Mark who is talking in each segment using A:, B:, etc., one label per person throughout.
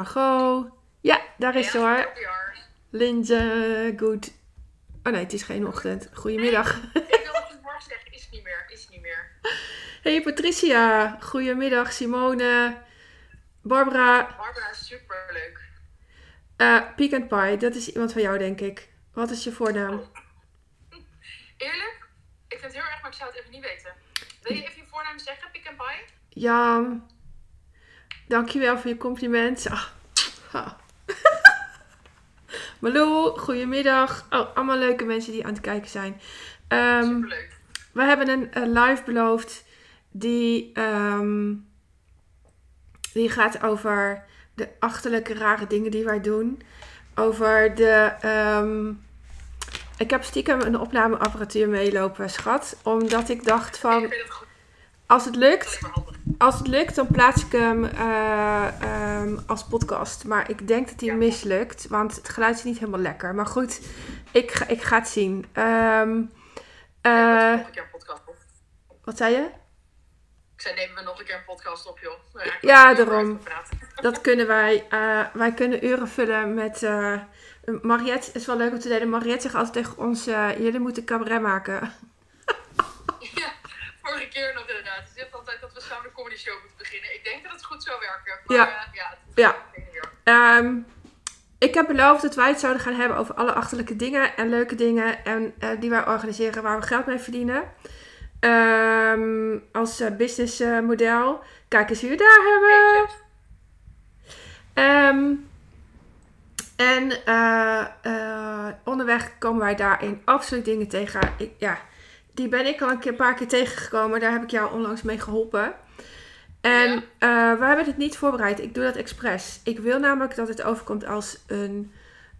A: Margot. Ja, daar is ze
B: Ja,
A: hoor. Linze, goed. Oh nee, het is geen ochtend. Goedemiddag.
B: Ik wilde goedemorgen zeggen, is niet meer, is niet meer.
A: Hey Patricia, goedemiddag. Simone, Barbara,
B: Barbara is superleuk.
A: eh Peak and Pie. Dat is iemand van jou, denk ik. Wat is je voornaam?
B: Eerlijk, ik vind het heel erg, maar ik zou het even niet weten. Wil je even je voornaam zeggen, Pick and Pie?
A: Jan, dankjewel voor je compliment. Ah, ah. Malou, goedemiddag. Oh, allemaal leuke mensen die aan het kijken zijn.
B: Superleuk.
A: we hebben een, eh, live beloofd die, ehm, die gaat over de achterlijke rare dingen die wij doen. Over de... ehm, ik heb stiekem een opnameapparatuur meelopen, schat. Omdat ik dacht van, als het lukt, als het lukt, dan plaats ik hem eh, ehm, als podcast. Maar ik denk dat hij
B: Ja.
A: mislukt, want het geluid is niet helemaal lekker. Maar goed, ik, ga- ik ga het zien. Ehm, eh,
B: Nemen we nog een keer een podcast op.
A: wat zei je?
B: Ik zei, nemen we nog een keer een podcast op, joh.
A: Ja, daarom. Dat kunnen wij. eh, wij kunnen uren vullen met. eh Mariette is wel leuk om te delen. Mariette zegt altijd tegen ons: eh, jullie moeten cabaret maken.
B: Ja, vorige keer nog inderdaad. Ze zegt altijd dat we samen een comedy show moeten beginnen. Ik denk dat het goed zou werken. Maar
A: Ja.
B: ja, ja, het
A: Ja. Ehm, ik heb beloofd dat wij het zouden gaan hebben over alle achterlijke dingen en leuke dingen en, eh, die wij organiseren waar we geld mee verdienen. Ehm, als eh, businessmodel. Kijk eens wie we daar hebben. Ehm, en onderweg komen wij daarin absoluut dingen tegen. Ik, ja, die ben ik al een, keer, een paar keer tegengekomen. Daar heb ik jou onlangs mee geholpen. En eh, we hebben het niet voorbereid. Ik doe dat expres. Ik wil namelijk dat het overkomt als een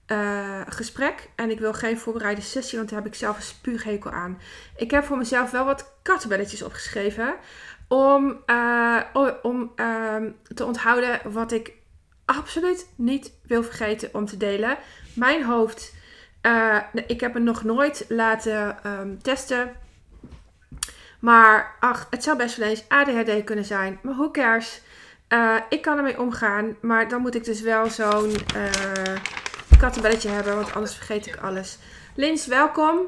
A: eh, gesprek. En ik wil geen voorbereide sessie, want daar heb ik zelf een spuughekel aan. Ik heb voor mezelf wel wat kattenbelletjes opgeschreven. Om, eh, om ehm, te onthouden wat ik absoluut niet wil vergeten om te delen. Mijn hoofd, ik heb hem nog nooit laten ehm, testen. Maar ach, het zou best wel eens ADHD kunnen zijn. Maar who cares? Eh, ik kan ermee omgaan. Maar dan moet ik dus wel zo'n eh kattenbelletje hebben. Want anders vergeet ik alles. Lins, welkom.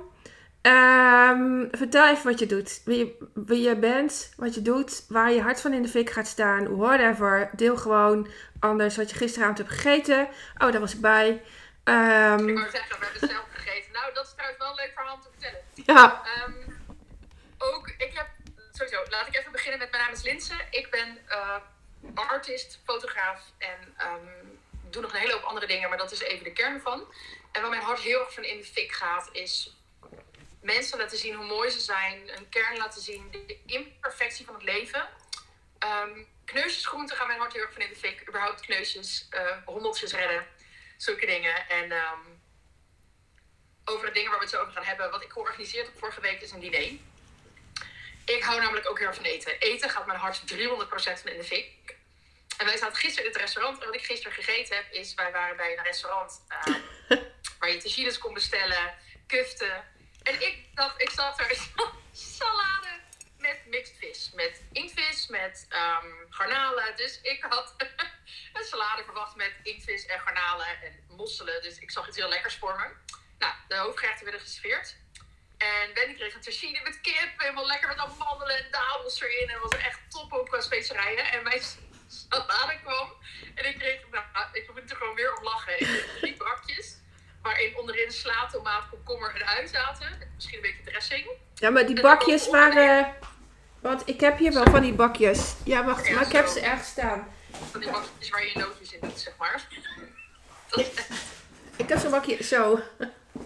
A: Ehm, vertel even wat je doet. Wie je, wie je bent, wat je doet, waar je hart van in de fik gaat staan. Whatever. Deel gewoon anders wat je gisteravond hebt gegeten. Oh, daar was ik bij. Ehm,
B: Ik wou zeggen, we hebben zelf gegeten. Nou, dat is trouwens wel een leuk verhaal om te vertellen.
A: ja,
B: Ehm, ook, ik heb, sowieso, laat ik even beginnen met mijn naam is Linse. Ik ben eh, artist, fotograaf en ehm, doe nog een hele hoop andere dingen, maar dat is even de kern ervan. En waar mijn hart heel erg van in de fik gaat, is mensen laten zien hoe mooi ze zijn, een kern laten zien, de imperfectie van het leven. Ehm kneusjesgroenten gaan mijn hart heel erg van in de fik. Überhaupt kneusjes, eh rommeltjes redden, zulke dingen. En ehm, over de dingen waar we het zo over gaan hebben. Wat ik georganiseerd heb vorige week is een diner. Ik hou namelijk ook heel erg van eten. Eten gaat mijn hart 300% van in de fik. En wij zaten gisteren in het restaurant. En wat ik gisteren gegeten heb, is... Wij waren bij een restaurant eh, waar je tagines kon bestellen. Kuften. En ik dacht, ik zat er salade met mixed vis. Met inktvis, met ehm, garnalen. Dus ik had een salade verwacht met inktvis en garnalen en mosselen. Dus ik zag iets heel lekkers voor me. Nou, de hoofdgerechten werden geserveerd. En Wendy kreeg een tagine met kip, helemaal lekker met amandelen en dadels erin. En was er echt top ook qua specerijen. En mijn salade kwam. En ik kreeg, nou, ik moet er gewoon weer om lachen. Ik kreeg drie bakjes. Waarin onderin sla, tomaat, komkommer en ui zaten. Misschien een beetje dressing.
A: ja, maar die bakjes waren... Want ik heb hier wel van die bakjes. Ja, wacht,
B: Ja,
A: maar ik heb ze ergens staan.
B: Van die bakjes waar je nootjes in doet, zeg maar. Dat is echt
A: Ik heb zo'n bakje, zo.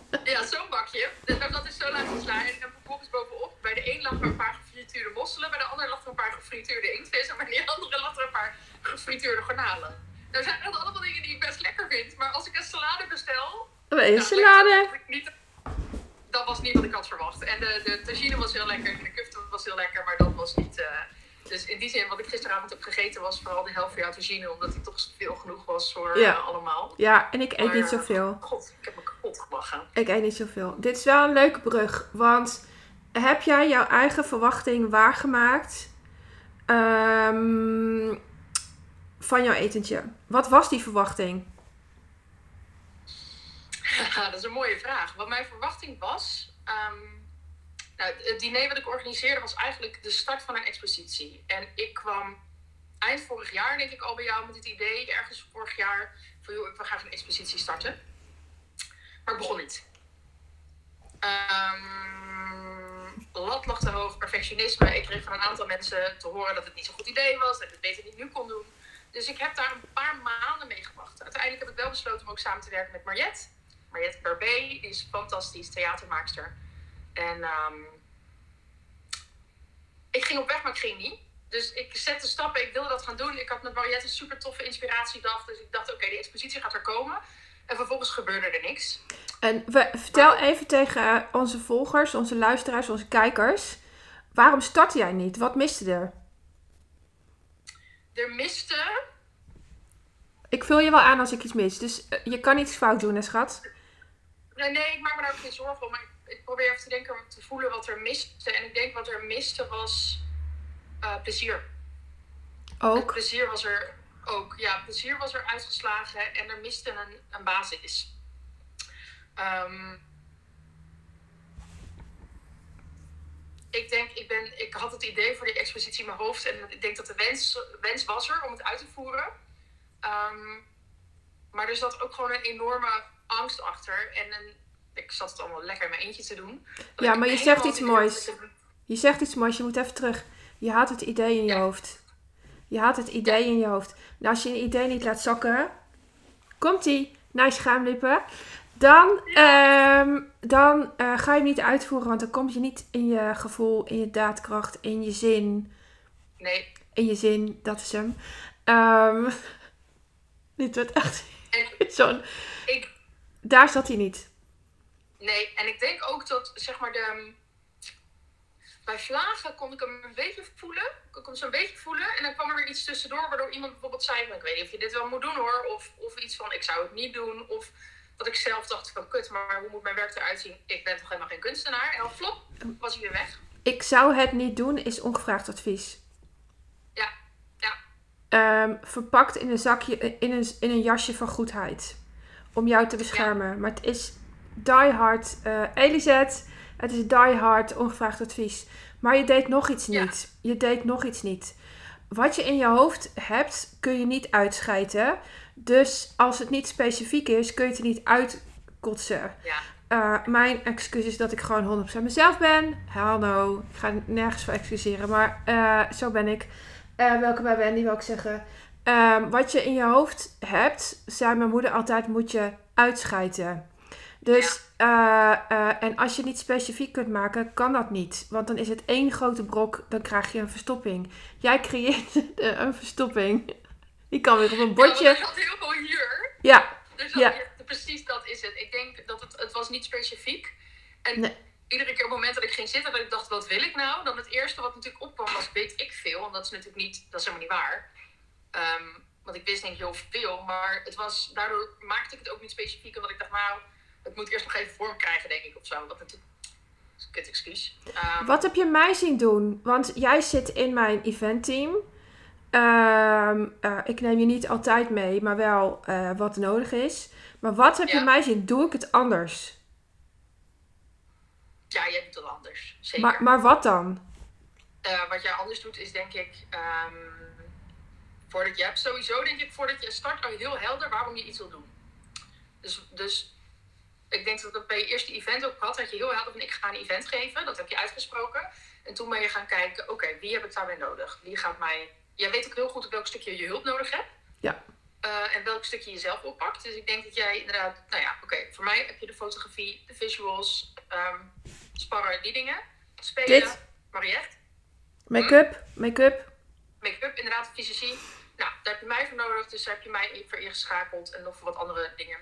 B: Ja, zo'n bakje. Dus dat is zo laten slaan. En vervolgens bovenop. Bij de een lag er een paar gefrituurde mosselen. Bij de ander lag er een paar gefrituurde inktvis. En bij de andere lag er een paar gefrituurde garnalen. Nou zijn dat allemaal dingen die ik best lekker vind. Maar als ik een salade bestel...
A: Oh, een
B: nou,
A: salade.
B: dat ik niet- Dat was niet wat ik had verwacht. En de, de tagine was heel lekker. En de kufte was heel lekker. Maar dat was niet... eh, dus in die zin, wat ik gisteravond heb gegeten was vooral de helft van jouw tagine. Omdat die toch veel genoeg was voor
A: Ja.
B: eh, allemaal.
A: Ja, en ik eet
B: Maar,
A: niet
B: eh,
A: zoveel.
B: God, ik heb me kapot gelachen.
A: Ik eet niet zoveel. Dit is wel een leuke brug. Want heb jij jouw eigen verwachting waargemaakt? Ehm, van jouw etentje? Wat was die verwachting?
B: dat is een mooie vraag. Wat mijn verwachting was. ehm, nou, het diner wat ik organiseerde was eigenlijk de start van een expositie. En ik kwam eind vorig jaar, denk ik, al bij jou met het idee, ergens vorig jaar, van joh, we gaan een expositie starten. Maar het begon niet. Ehm, lat lag te hoog, perfectionisme. Ik kreeg van een aantal mensen te horen dat het niet zo'n goed idee was, dat ik het beter niet nu kon doen. Dus ik heb daar een paar maanden mee gewacht. Uiteindelijk heb ik wel besloten om ook samen te werken met Mariette. Mariette Barbé, is fantastisch theatermaakster. En ehm, ik ging op weg, maar ik ging niet. Dus ik zette stappen, ik wilde dat gaan doen. Ik had met Mariette een super toffe inspiratiedag. Dus ik dacht, oké, die expositie gaat er komen. En vervolgens gebeurde er niks.
A: En we, vertel even tegen onze volgers, onze luisteraars, onze kijkers. Waarom startte jij niet? Wat miste er?
B: Er miste
A: Ik vul je wel aan als ik iets mis. Dus eh, je kan iets fout doen, hè, schat?
B: Nee, nee, ik maak me daar ook geen zorgen om. Maar ik, probeer even te denken, te voelen wat er miste. En ik denk wat er miste was eh, plezier. Het
A: Ook.
B: plezier was er ook. Ja, plezier was er uitgeslagen en er miste een, een basis. Ehm, ik denk, ik, ben, ik had het idee voor die expositie in mijn hoofd. En ik denk dat de wens, wens was er om het uit te voeren. Ehm, maar er zat ook gewoon een enorme angst achter. En een, ik zat het allemaal lekker in mijn eentje te doen.
A: Ja, maar je zegt iets moois.
B: te-
A: Je zegt iets moois, je moet even terug. Je had het idee in je
B: Ja.
A: hoofd. Je had het idee in je hoofd. Nou, als je een idee niet laat zakken, komt ie naar je schaamlippen. Dan, ehm, dan eh, ga je hem niet uitvoeren, want dan kom je niet in je gevoel, in je daadkracht, in je zin.
B: Nee.
A: In je zin, dat is hem. Ehm, dit wordt echt zo'n...
B: ik,
A: Daar zat hij niet.
B: Nee, en ik denk ook dat, zeg maar, de... Bij vlagen kon ik hem een beetje voelen. Ik kon hem zo'n beetje voelen. En dan kwam er weer iets tussendoor, waardoor iemand bijvoorbeeld zei... van, Ik weet niet of je dit wel moet doen, hoor. Of, of iets van, ik zou het niet doen. Of dat ik zelf dacht van, kut, maar hoe moet mijn werk eruit zien? Ik ben toch helemaal geen kunstenaar? En dan flop, was hij weer weg.
A: Ik zou het niet doen, is ongevraagd advies.
B: Ja, ja,
A: Ehm, verpakt in een zakje, in een, in een jasje van goedheid. Om jou te beschermen. Maar het is die hard. eh Elisabeth, het is die hard ongevraagd advies. Maar je deed nog iets
B: Ja.
A: niet. Je deed nog iets niet. Wat je in je hoofd hebt, kun je niet uitscheiden. Dus als het niet specifiek is, kun je het er niet uitkotsen.
B: ja.
A: Eh, mijn excuus is dat ik gewoon 100% mezelf ben. Hallo, ik ga nergens voor excuseren, maar eh, zo ben ik. Eh, welkom bij Wendy, wil ik zeggen. Ehm, wat je in je hoofd hebt, zei mijn moeder altijd, moet je uitscheiden. Dus, eh, eh, en als je het niet specifiek kunt maken, kan dat niet. Want dan is het één grote brok, dan krijg je een verstopping. Jij creëert een verstopping. Die kan weer op een
B: Ja, want
A: bordje.
B: er zat heel veel hier.
A: Ja,
B: Dus
A: Ja.
B: dat, ja, precies dat is het. Ik denk dat het, het was niet specifiek. En
A: Nee.
B: iedere keer op het moment dat ik ging zitten, dat ik dacht, wat wil ik nou? Dan het eerste wat natuurlijk opkwam was, weet ik veel. En dat is natuurlijk niet, dat is helemaal niet waar. Ehm, want ik wist niet heel veel, maar het was, daardoor maakte ik het ook niet specifiek. Omdat ik dacht, nou, het moet eerst nog even vorm krijgen, denk ik, of zo. Wat natuurlijk, is een kut excuus. Ehm,
A: Wat heb je mij zien doen? Want jij zit in mijn eventteam. Eh, ik neem je niet altijd mee, maar wel eh, wat nodig is. Maar wat heb je mij zien? Doe ik het anders?
B: Ja, jij doet het anders. Zeker.
A: Maar, maar wat dan?
B: Eh, wat jij anders doet is denk ik, ehm, voordat je hebt sowieso denk ik, voordat je start al heel helder waarom je iets wil doen. Dus, dus ik denk dat dat bij je eerste event ook had, dat je heel helder van ik ga een event geven, dat heb je uitgesproken. En toen ben je gaan kijken, oké, wie heb ik daarbij nodig? Wie gaat mij, jij weet ook heel goed op welk stukje je hulp nodig hebt.
A: Ja.
B: Eh, en welk stukje je zelf oppakt. Dus ik denk dat jij inderdaad, nou ja, oké, voor mij heb je de fotografie, de visuals, ehm sparren, die dingen. Spelen,
A: Dit?
B: Mariette
A: Make-up? Make-up?
B: make-up, inderdaad, fysici. Nou, daar heb je mij voor nodig, dus daar heb je mij voor ingeschakeld en nog voor wat andere dingen.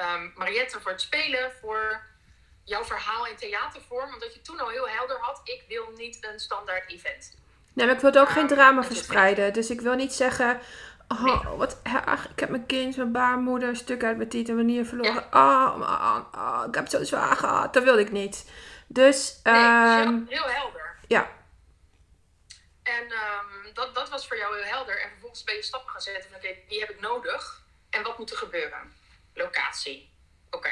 B: Ehm, Mariette voor het spelen, voor jouw verhaal in theatervorm, omdat je toen al heel helder had, ik wil niet een standaard event.
A: Nee, maar ik wil ook geen
B: Ehm,
A: drama verspreiden. Dus ik wil niet zeggen... Oh,
B: Nee.
A: wat erg. Ik heb mijn kind, mijn baarmoeder, een stuk uit mijn titel manier verloren. Oh, man. Oh, ik heb het zo zwaar gehad. Dat wilde ik niet. Dus,
B: Nee,
A: ehm,
B: heel helder.
A: ja.
B: En dat, dat was voor jou heel helder. En vervolgens ben je stappen gaan zetten van oké, die heb ik nodig. En wat moet er gebeuren? Locatie. Oké.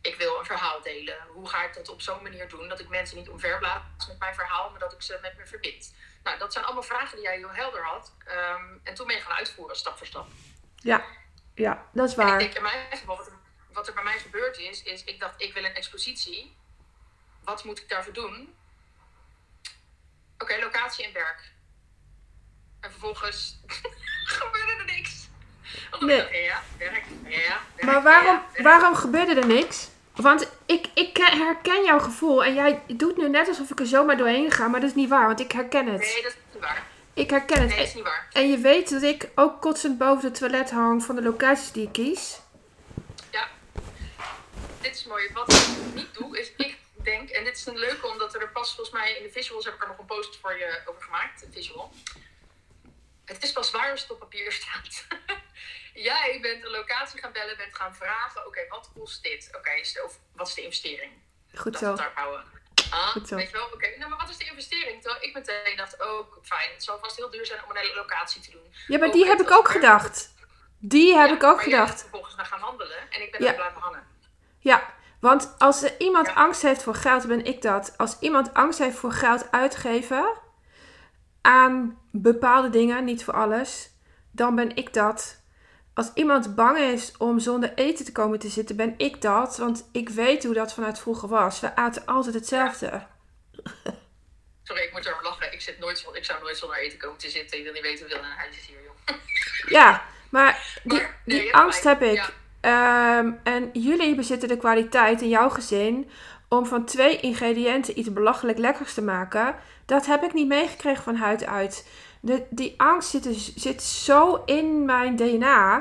B: Ik wil een verhaal delen. Hoe ga ik dat op zo'n manier doen dat ik mensen niet omverblaas met mijn verhaal, maar dat ik ze met me verbind? Nou, dat zijn allemaal vragen die jij heel helder had. Ehm, en toen ben je gaan uitvoeren, stap voor stap.
A: Ja, ja dat is waar. En
B: ik denk in mijn geval, wat er, wat er bij mij gebeurd is, is ik dacht, ik wil een expositie. Wat moet ik daarvoor doen? Oké, locatie en werk. En vervolgens gebeurde er niks. Nee. Ja, werk. Ja, werk.
A: Maar waarom, waarom gebeurde er niks? Want ik, ik herken jouw gevoel en jij doet nu net alsof ik er zomaar doorheen ga, maar dat is niet waar, want ik herken het.
B: Nee, dat is niet waar.
A: Ik herken het.
B: Nee, dat is niet waar.
A: En je weet dat ik ook kotsend boven het toilet hang van de locaties die ik kies.
B: Ja, dit is mooi. Wat ik niet doe, is ik denk, en dit is een leuke, omdat er pas volgens mij in de visuals heb ik er nog een post voor je over gemaakt, een visual. Het is pas waar als het op papier staat. Jij bent een locatie gaan bellen, bent gaan vragen: oké, wat kost dit? Oké, of wat is de investering?
A: Goed zo.
B: Daar bouwen. Ah, Goed zo. Weet je wel, oké, nou, maar wat is de investering? Terwijl ik meteen dacht: oh, fijn, het zal vast heel duur zijn om een hele locatie te doen.
A: Ja, maar die heb ik ook gedacht. Die heb ik ook maar gedacht.
B: vervolgens naar gaan handelen en ik ben ja. blijven hangen.
A: Ja, want als er iemand angst heeft voor geld, ben ik dat. Als iemand angst heeft voor geld uitgeven aan bepaalde dingen, niet voor alles, dan ben ik dat. Als iemand bang is om zonder eten te komen te zitten, ben ik dat. Want ik weet hoe dat vanuit vroeger was. We aten altijd hetzelfde.
B: Sorry, ik moet erover lachen. Ik, zit nooit, ik zou nooit zonder eten komen te zitten. Ik wil niet weten hoeveel een huis is hier, joh.
A: Ja, maar die, die angst heb ik. Ehm, en jullie bezitten de kwaliteit in jouw gezin om van twee ingrediënten iets belachelijk lekkers te maken. Dat heb ik niet meegekregen van huid uit. De, die angst zit, dus, zit zo in mijn DNA.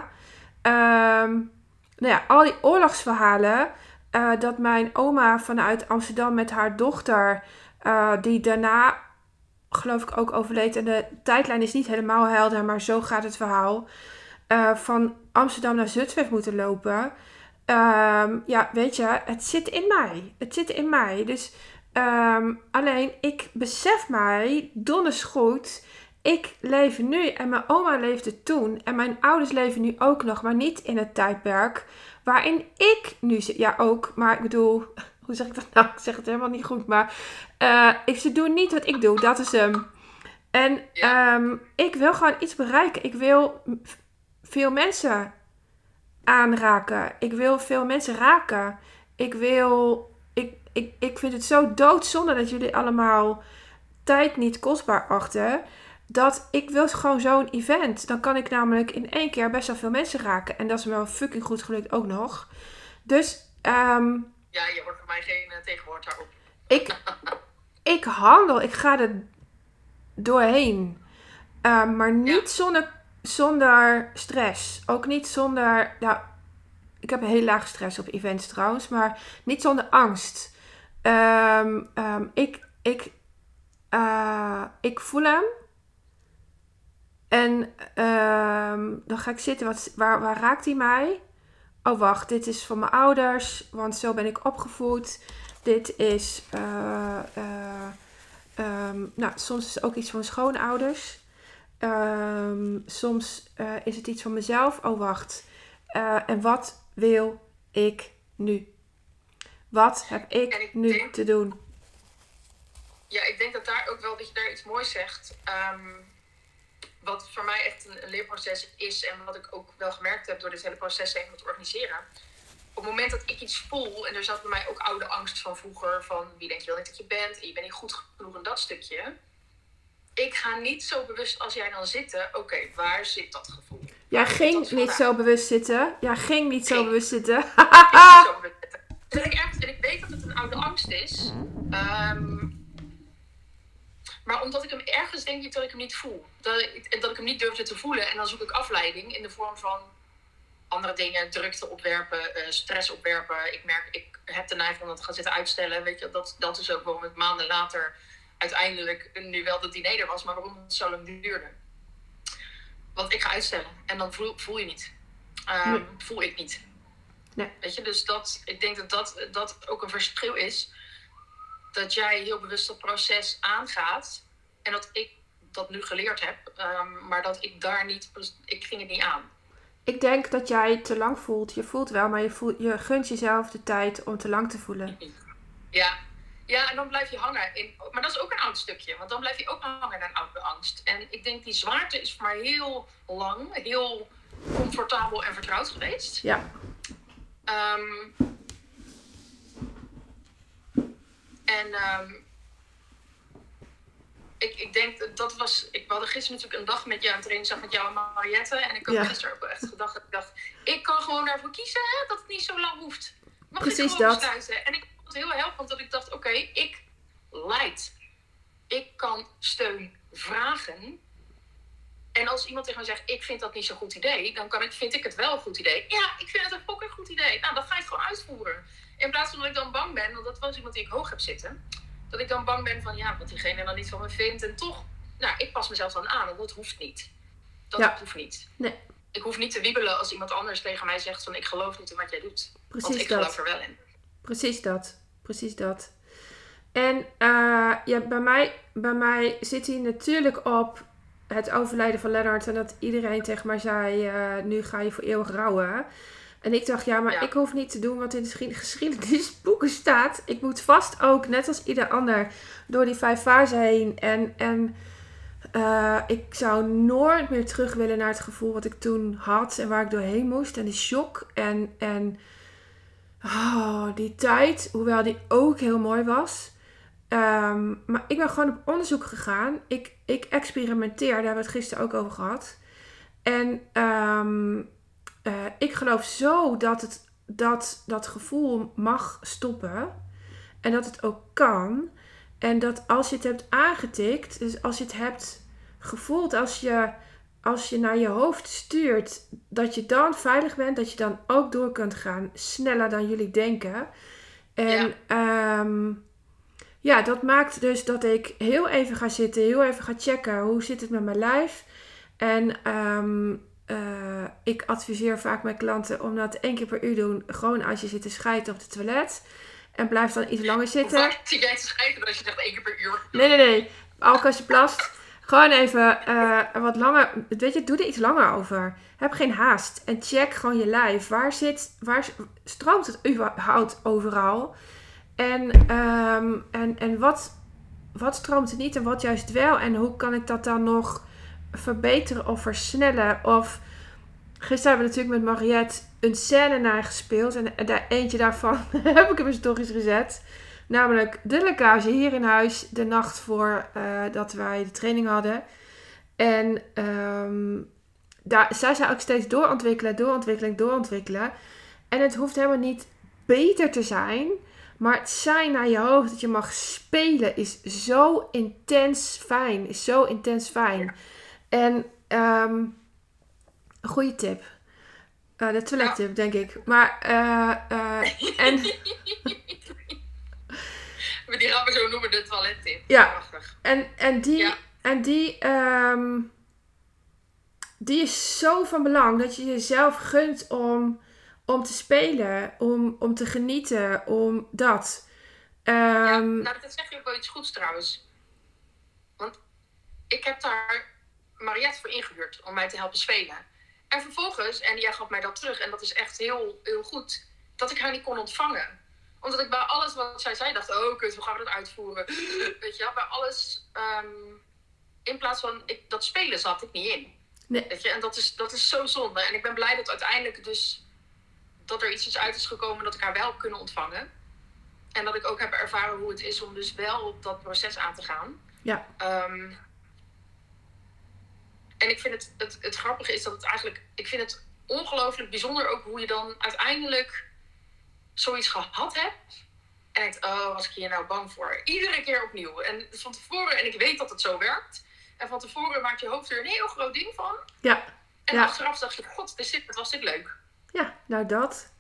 A: Um, nou ja, al die oorlogsverhalen. Uh, dat mijn oma vanuit Amsterdam met haar dochter, uh, die daarna geloof ik ook overleed. En de tijdlijn is niet helemaal helder, maar zo gaat het verhaal. Uh, van Amsterdam naar Zutphen moeten lopen. Um, ja, weet je, het zit in mij. Het zit in mij. Dus um, alleen, ik besef mij donders goed ik leef nu en mijn oma leefde toen en mijn ouders leven nu ook nog, maar niet in het tijdperk waarin ik nu zit. Ja, ook, maar ik bedoel, hoe zeg ik dat nou? Ik zeg het helemaal niet goed, maar uh, ik, ze doen niet wat ik doe, dat is hem. En um, ik wil gewoon iets bereiken. Ik wil veel mensen aanraken. Ik wil veel mensen raken. Ik wil. Ik, ik, vind het zo doodzonde dat jullie allemaal tijd niet kostbaar achten dat ik wil gewoon zo'n event. Dan kan ik namelijk in één keer best wel veel mensen raken. En dat is me wel fucking goed gelukt ook nog. Dus, um,
B: Ja, je wordt voor mij geen uh, tegenwoord daarop.
A: Ik, ik handel, ik ga er doorheen. Um, maar niet zonder, zonder stress. Ook niet zonder, nou, ik heb een heel laag stress op events trouwens. Maar niet zonder angst. Um, ik, ik, uh, ik voel hem. En uh, dan ga ik zitten, wat, waar, waar raakt hij mij? Oh, wacht, dit is van mijn ouders, want zo ben ik opgevoed. Dit is, uh, uh, nou, soms is het ook iets van schoonouders. Soms is het iets van mezelf. Oh, wacht. en wat wil ik nu? Wat heb ik, ik nu denk, te doen?
B: Ja, ik denk dat daar ook wel dat je daar iets moois zegt. Um, wat voor mij echt een, leerproces is en wat ik ook wel gemerkt heb door dit hele proces heen te organiseren. Op het moment dat ik iets voel, en er zat bij mij ook oude angst van vroeger, van wie denk je wel niet dat je bent, en je bent niet goed genoeg in dat stukje. Ik ga niet zo bewust als jij dan zitten, oké, waar zit dat gevoel?
A: Ja, ging niet zo bewust zitten. Ja, ging niet zo bewust zitten.
B: ging niet zo bewust zitten. Ik, en ik weet dat het een oude angst is. Um, maar omdat ik hem ergens denk ik dat ik hem niet voel. Dat ik, dat ik hem niet durfde te voelen. En dan zoek ik afleiding in de vorm van andere dingen. Drukte opwerpen, uh, stress opwerpen. Ik merk, ik heb de neiging om dat te gaan zitten uitstellen. Weet je, dat, dat is ook waarom het maanden later uiteindelijk nu wel dat diner er was. Maar waarom het zo lang duurde. Want ik ga uitstellen. En dan voel, voel je niet. Um, Voel ik niet. Nee. Weet je, dus dat, ik denk dat, dat dat ook een verschil is dat jij heel bewust dat proces aangaat. En dat ik dat nu geleerd heb. Ehm, maar dat ik daar niet, ik ging het niet aan.
A: Ik denk dat jij te lang voelt. Je voelt wel, maar je, voelt, je gunt jezelf de tijd om te lang te voelen.
B: Ja, ja, en dan blijf je hangen. In, maar dat is ook een oud stukje, want dan blijf je ook hangen in een oude angst. En ik denk die zwaarte is voor mij heel lang, heel comfortabel en vertrouwd geweest.
A: Ja.
B: Um, en um, ik, ik denk dat was. Ik hadden gisteren natuurlijk een dag met jou een trainingsdag met jou en Mariette. En ik had ja. gisteren ook echt gedacht dat ik dacht, ik kan gewoon daarvoor kiezen hè, dat het niet zo lang hoeft. Mag Precies ik gewoon dat. besluiten? En ik vond het heel helpend dat ik dacht, oké, ik leid. Ik kan steun vragen. En als iemand tegen mij zegt, ik vind dat niet zo'n goed idee, dan kan ik, vind ik het wel een goed idee. Ja, ik vind het een fucking goed idee. Nou, dan ga het gewoon uitvoeren. In plaats van dat ik dan bang ben, want dat was iemand die ik hoog heb zitten dat ik dan bang ben van ja, wat diegene dan niet van me vindt. En toch, nou, ik pas mezelf dan aan. En dat hoeft niet. Dat ja. hoeft niet.
A: Nee.
B: Ik hoef niet te wiebelen als iemand anders tegen mij zegt van ik geloof niet in wat jij doet. Precies Want ik dat. geloof er wel in.
A: Precies dat. Precies dat. En uh, ja, bij, mij, bij mij zit hij natuurlijk op het overlijden van Lennart. En dat iedereen tegen mij zei, uh, nu ga je voor eeuwig rouwen. En ik dacht, ja, maar ik hoef niet te doen wat in de geschiedenisboeken staat. Ik moet vast ook, net als ieder ander, door die vijf fasen heen. En, en uh, ik zou nooit meer terug willen naar het gevoel wat ik toen had en waar ik doorheen moest. En die shock en, en oh, die tijd, hoewel die ook heel mooi was. Um, maar ik ben gewoon op onderzoek gegaan. Ik, ik experimenteer, daar hebben we het gisteren ook over gehad. En um, uh, ik geloof zo dat het, dat, dat gevoel mag stoppen. En dat het ook kan. En dat als je het hebt aangetikt, dus als je het hebt gevoeld, als je, als je naar je hoofd stuurt, dat je dan veilig bent, dat je dan ook door kunt gaan, sneller dan jullie denken. En ja. Um, ja, dat maakt dus dat ik heel even ga zitten, heel even ga checken hoe zit het met mijn lijf. En um, uh, ik adviseer vaak mijn klanten om dat één keer per uur doen. Gewoon als je zit te scheiden op het toilet. En blijf dan iets langer zitten.
B: Zit jij te scheiden als je zegt één keer per uur?
A: Nee, nee, nee. Ook als je plast. Gewoon even uh, wat langer. Weet je, doe er iets langer over. Heb geen haast. En check gewoon je lijf. Waar zit, waar stroomt het überhaupt overal? En, um, en, en wat, wat stroomt er niet en wat juist wel? En hoe kan ik dat dan nog verbeteren of versnellen. Of gisteren hebben we natuurlijk met Mariette een scène naar gespeeld. En daar, eentje daarvan heb ik in mijn stories gezet. Namelijk de lekkage hier in huis de nacht voor uh, dat wij de training hadden. En um, daar, zij zou ook steeds doorontwikkelen, doorontwikkelen, doorontwikkelen. En het hoeft helemaal niet beter te zijn. Maar het zijn naar je hoofd dat je mag spelen is zo intens fijn. Is zo intens fijn. En um, een goede tip. Uh, de toilettip, denk ik. Maar, uh, uh, en...
B: die gaan we zo noemen, de toilettip.
A: Ja. En, en die, ja. en die, um, die is zo van belang dat je jezelf gunt om, om te spelen, om, om te genieten, om dat. Um, ja,
B: nou, dat zeg je ook wel iets goeds trouwens. Want ik heb daar Mariette voor ingehuurd om mij te helpen spelen. En vervolgens, en jij gaf mij dat terug, en dat is echt heel, heel goed, dat ik haar niet kon ontvangen. Omdat ik bij alles wat zij zei dacht, oh kut, hoe gaan we dat uitvoeren? Weet je, bij alles, um, in plaats van ik, dat spelen zat ik niet in. Nee. Weet je, en dat is, dat is zo zonde. En ik ben blij dat uiteindelijk dus, dat er iets is uit is gekomen dat ik haar wel heb kunnen ontvangen. En dat ik ook heb ervaren hoe het is om dus wel dat proces aan te gaan.
A: Ja.
B: Um, en ik vind het, het, het grappige is dat het eigenlijk, ik vind het ongelooflijk bijzonder ook hoe je dan uiteindelijk zoiets gehad hebt. En denkt, oh, was ik hier nou bang voor? Iedere keer opnieuw. En van tevoren, en ik weet dat het zo werkt. En van tevoren maakt je hoofd er een heel groot ding van.
A: Ja.
B: En ja. achteraf dacht je, god, dit, was dit leuk.
A: Ja, nou dat.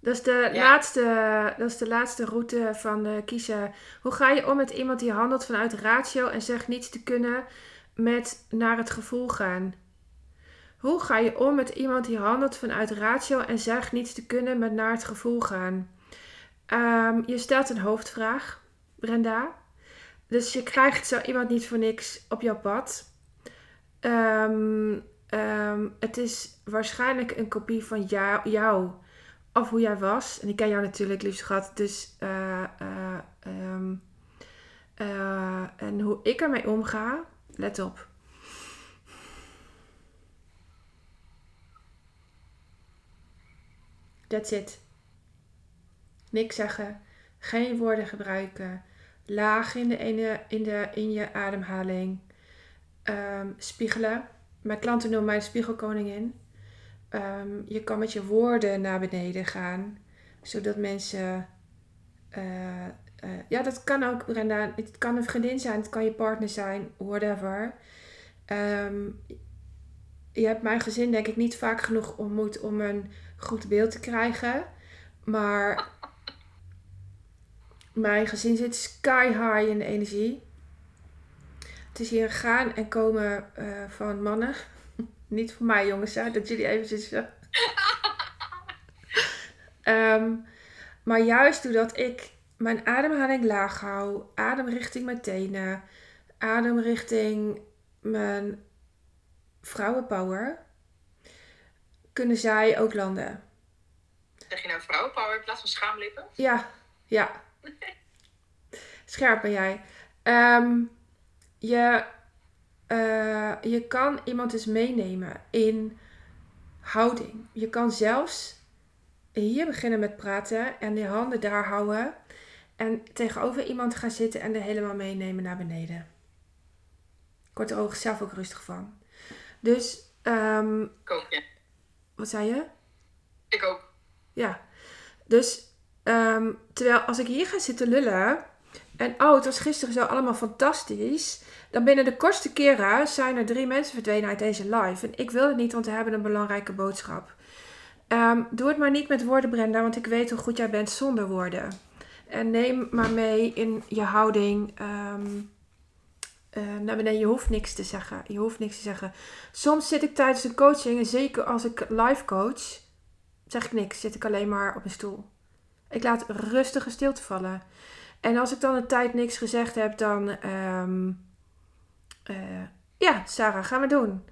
A: Dat is, de laatste, dat is de laatste route van uh, kiezen. Hoe ga je om met iemand die handelt vanuit ratio en zegt niets te kunnen met naar het gevoel gaan. Hoe ga je om met iemand die handelt vanuit ratio en zegt niets te kunnen met naar het gevoel gaan? Um, je stelt een hoofdvraag, Brenda. Dus je krijgt zo iemand niet voor niks op jouw pad. Ehm, ehm, het is waarschijnlijk een kopie van jou. Of hoe jij was. En ik ken jou natuurlijk, liefst schat. Dus... eh, eh, ehm, eh, en hoe ik ermee omga... Let op. That's it. Niks zeggen. Geen woorden gebruiken. Laag in, de ene, in, de, in je ademhaling. Ehm, spiegelen. Mijn klanten noemen mij de spiegelkoningin. Ehm, je kan met je woorden naar beneden gaan. Zodat mensen... eh, eh, ja, dat kan ook, Brenda. Het kan een vriendin zijn. Het kan je partner zijn. Whatever. Ehm, je hebt mijn gezin denk ik niet vaak genoeg ontmoet om een goed beeld te krijgen. Maar mijn gezin zit sky high in de energie. Het is hier een gaan en komen eh, van mannen. Niet voor mij jongens, hè, dat jullie eventjes... Ehm, maar juist doordat ik mijn ademhaling laag hou, adem richting mijn tenen, adem richting mijn vrouwenpower, kunnen zij ook landen.
B: Zeg je nou vrouwenpower in plaats van schaamlippen?
A: Ja, ja. Scherp ben jij. Ehm, je, eh, je kan iemand dus meenemen in houding. Je kan zelfs hier beginnen met praten en je handen daar houden. En tegenover iemand gaan zitten en er helemaal meenemen naar beneden. Ik word er ook zelf ook rustig van. Dus, ehm,
B: Ik ook, ja.
A: wat zei je?
B: Ik ook.
A: Ja. Dus ehm, terwijl als ik hier ga zitten lullen. En oh, het was gisteren zo allemaal fantastisch. Dan binnen de kortste keren zijn er drie mensen verdwenen uit deze live. En ik wil het niet, want we hebben een belangrijke boodschap. Ehm, doe het maar niet met woorden, Brenda, want ik weet hoe goed jij bent zonder woorden. En neem maar mee in je houding. ehm eh, naar beneden. Je hoeft niks te zeggen. Je hoeft niks te zeggen. Soms zit ik tijdens een coaching, en zeker als ik live coach, zeg ik niks. Zit ik alleen maar op een stoel. Ik laat rustige stilte vallen. En als ik dan een tijd niks gezegd heb, dan... ehm, eh, ja, Sarah, gaan we doen.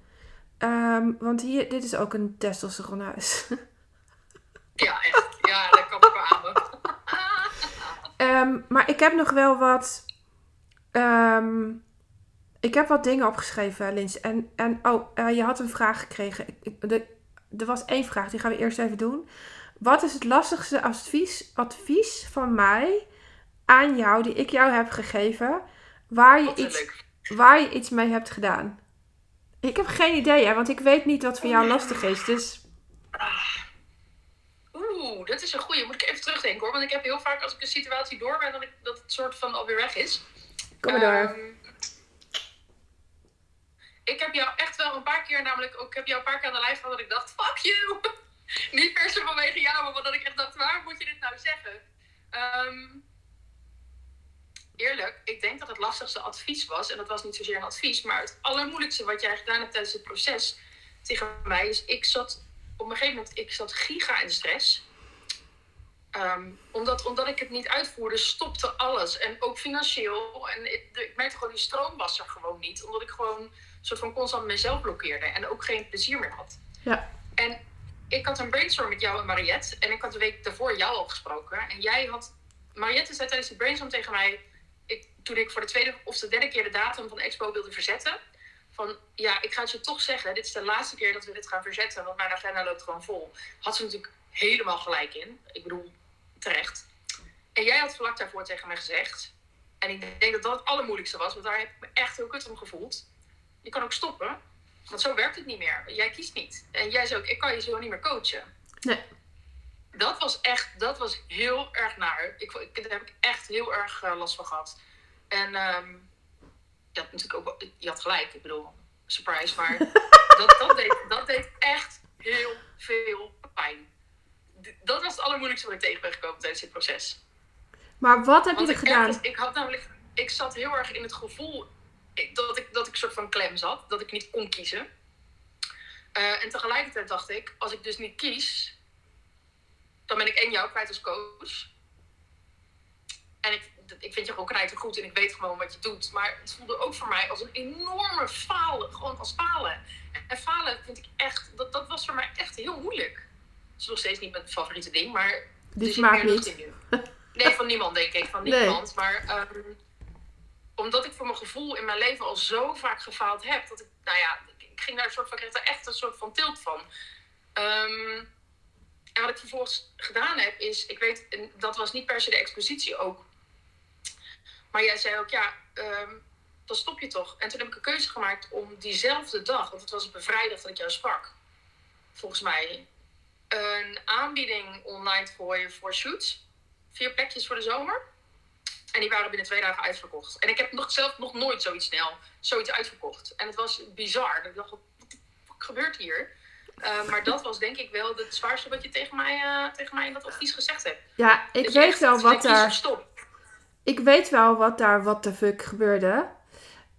A: Ehm, want hier, dit is ook een testosteronhuis.
B: Ja, echt. Ja, dat kan ik wel aan.
A: Ehm, maar ik heb nog wel wat. ik heb wat dingen opgeschreven, Lins. En, en oh, eh, je had een vraag gekregen. Ik, ik- de, er was één vraag, die gaan we eerst even doen. Wat is het lastigste advies, advies van mij aan jou, die ik jou heb gegeven, waar je, iets, waar je iets mee hebt gedaan? Ik heb geen idee, hè, want ik weet niet wat voor jou lastig is. Dus
B: Oeh, dat is een goeie. Moet ik even terugdenken hoor. Want ik heb heel vaak als ik een situatie door ben, dat, ik, dat het soort van alweer weg is.
A: kom maar door.
B: Ehm, ik heb jou echt wel een paar keer, namelijk ook, ik heb jou een paar keer aan de lijst gehad dat ik dacht, fuck you! Niet per se vanwege jou, maar dat ik echt dacht, waar moet je dit nou zeggen? Ehm, eerlijk, ik denk dat het lastigste advies was, en dat was niet zozeer een advies, maar het allermoeilijkste wat jij gedaan hebt tijdens het proces tegen mij is, ik zat op een gegeven moment, ik zat giga in stress. Ehm, omdat, omdat ik het niet uitvoerde, stopte alles. En ook financieel. En ik, ik merkte gewoon, die stroom was er gewoon niet. Omdat ik gewoon soort van constant mezelf blokkeerde. En ook geen plezier meer had.
A: Ja.
B: En ik had een brainstorm met jou en Mariette. En ik had de week daarvoor jou al gesproken. En jij had... Mariette zei tijdens die brainstorm tegen mij... Ik, toen ik voor de tweede of de derde keer de datum van de expo wilde verzetten... Van, ja, ik ga het je toch zeggen. Dit is de laatste keer dat we dit gaan verzetten. Want mijn agenda loopt gewoon vol. Had ze natuurlijk helemaal gelijk in. Ik bedoel, terecht. En jij had vlak daarvoor tegen mij gezegd... En ik denk dat dat het allermoeilijkste was. Want daar heb ik me echt heel kut om gevoeld. Je kan ook stoppen. Want zo werkt het niet meer. Jij kiest niet. En jij zei ook, ik kan je zo niet meer coachen.
A: Nee.
B: Dat was echt, dat was heel erg naar. Ik, ik, daar heb ik echt heel erg eh, last van gehad. En ehm, je had natuurlijk ook, je had gelijk. Ik bedoel, surprise. Maar dat, dat, deed, dat deed echt heel veel pijn. Dat was het allermoeilijkste wat ik tegen ben gekomen tijdens dit proces.
A: Maar wat heb je
B: Want
A: er
B: ik,
A: gedaan?
B: ergens- ik had namelijk, ik zat heel erg in het gevoel dat ik, dat ik soort van klem zat, dat ik niet kon kiezen. Eh, en tegelijkertijd dacht ik, als ik dus niet kies, dan ben ik één jou kwijt als coach. En ik, ik vind je gewoon knijter goed en ik weet gewoon wat je doet. Maar het voelde ook voor mij als een enorme falen. Gewoon als falen. En falen vind ik echt, dat, dat was voor mij echt heel moeilijk. Het is nog steeds niet mijn favoriete ding, maar...
A: Die smaakt niet.
B: Nee, van niemand denk ik. Van niemand. Maar um, omdat ik voor mijn gevoel in mijn leven al zo vaak gefaald heb, dat ik, nou ja, ik, ik ging daar een soort van, kreeg daar echt een soort van tilt van. Um, en wat ik vervolgens gedaan heb, is, ik weet, dat was niet per se de expositie ook. Maar jij zei ook, ja, um, dan stop je toch. En toen heb ik een keuze gemaakt om diezelfde dag, want het was op een vrijdag dat ik jou sprak, volgens mij, een aanbieding online te gooien voor shoots. Vier plekjes voor de zomer. En die waren binnen twee dagen uitverkocht. En ik heb nog, zelf nog nooit zoiets snel, zoiets uitverkocht. En het was bizar. Ik dacht, wat gebeurt hier? Uh, maar dat was denk ik wel het zwaarste wat je tegen mij, uh, tegen mij in dat advies gezegd hebt.
A: Ja, ik
B: dat
A: weet wel wat daar. Ik weet wel wat daar wat de fuck gebeurde.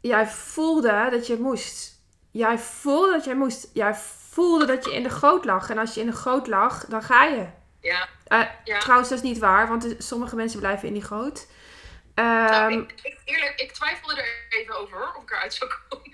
A: Jij voelde dat je moest. Jij voelde dat jij moest. Jij voelde dat je in de goot lag. En als je in de goot lag, dan ga je.
B: Ja.
A: Uh, ja. Trouwens, dat is niet waar, want sommige mensen blijven in die goot.
B: Um, nou, ik, ik, eerlijk, ik twijfelde er even over of ik eruit zou komen.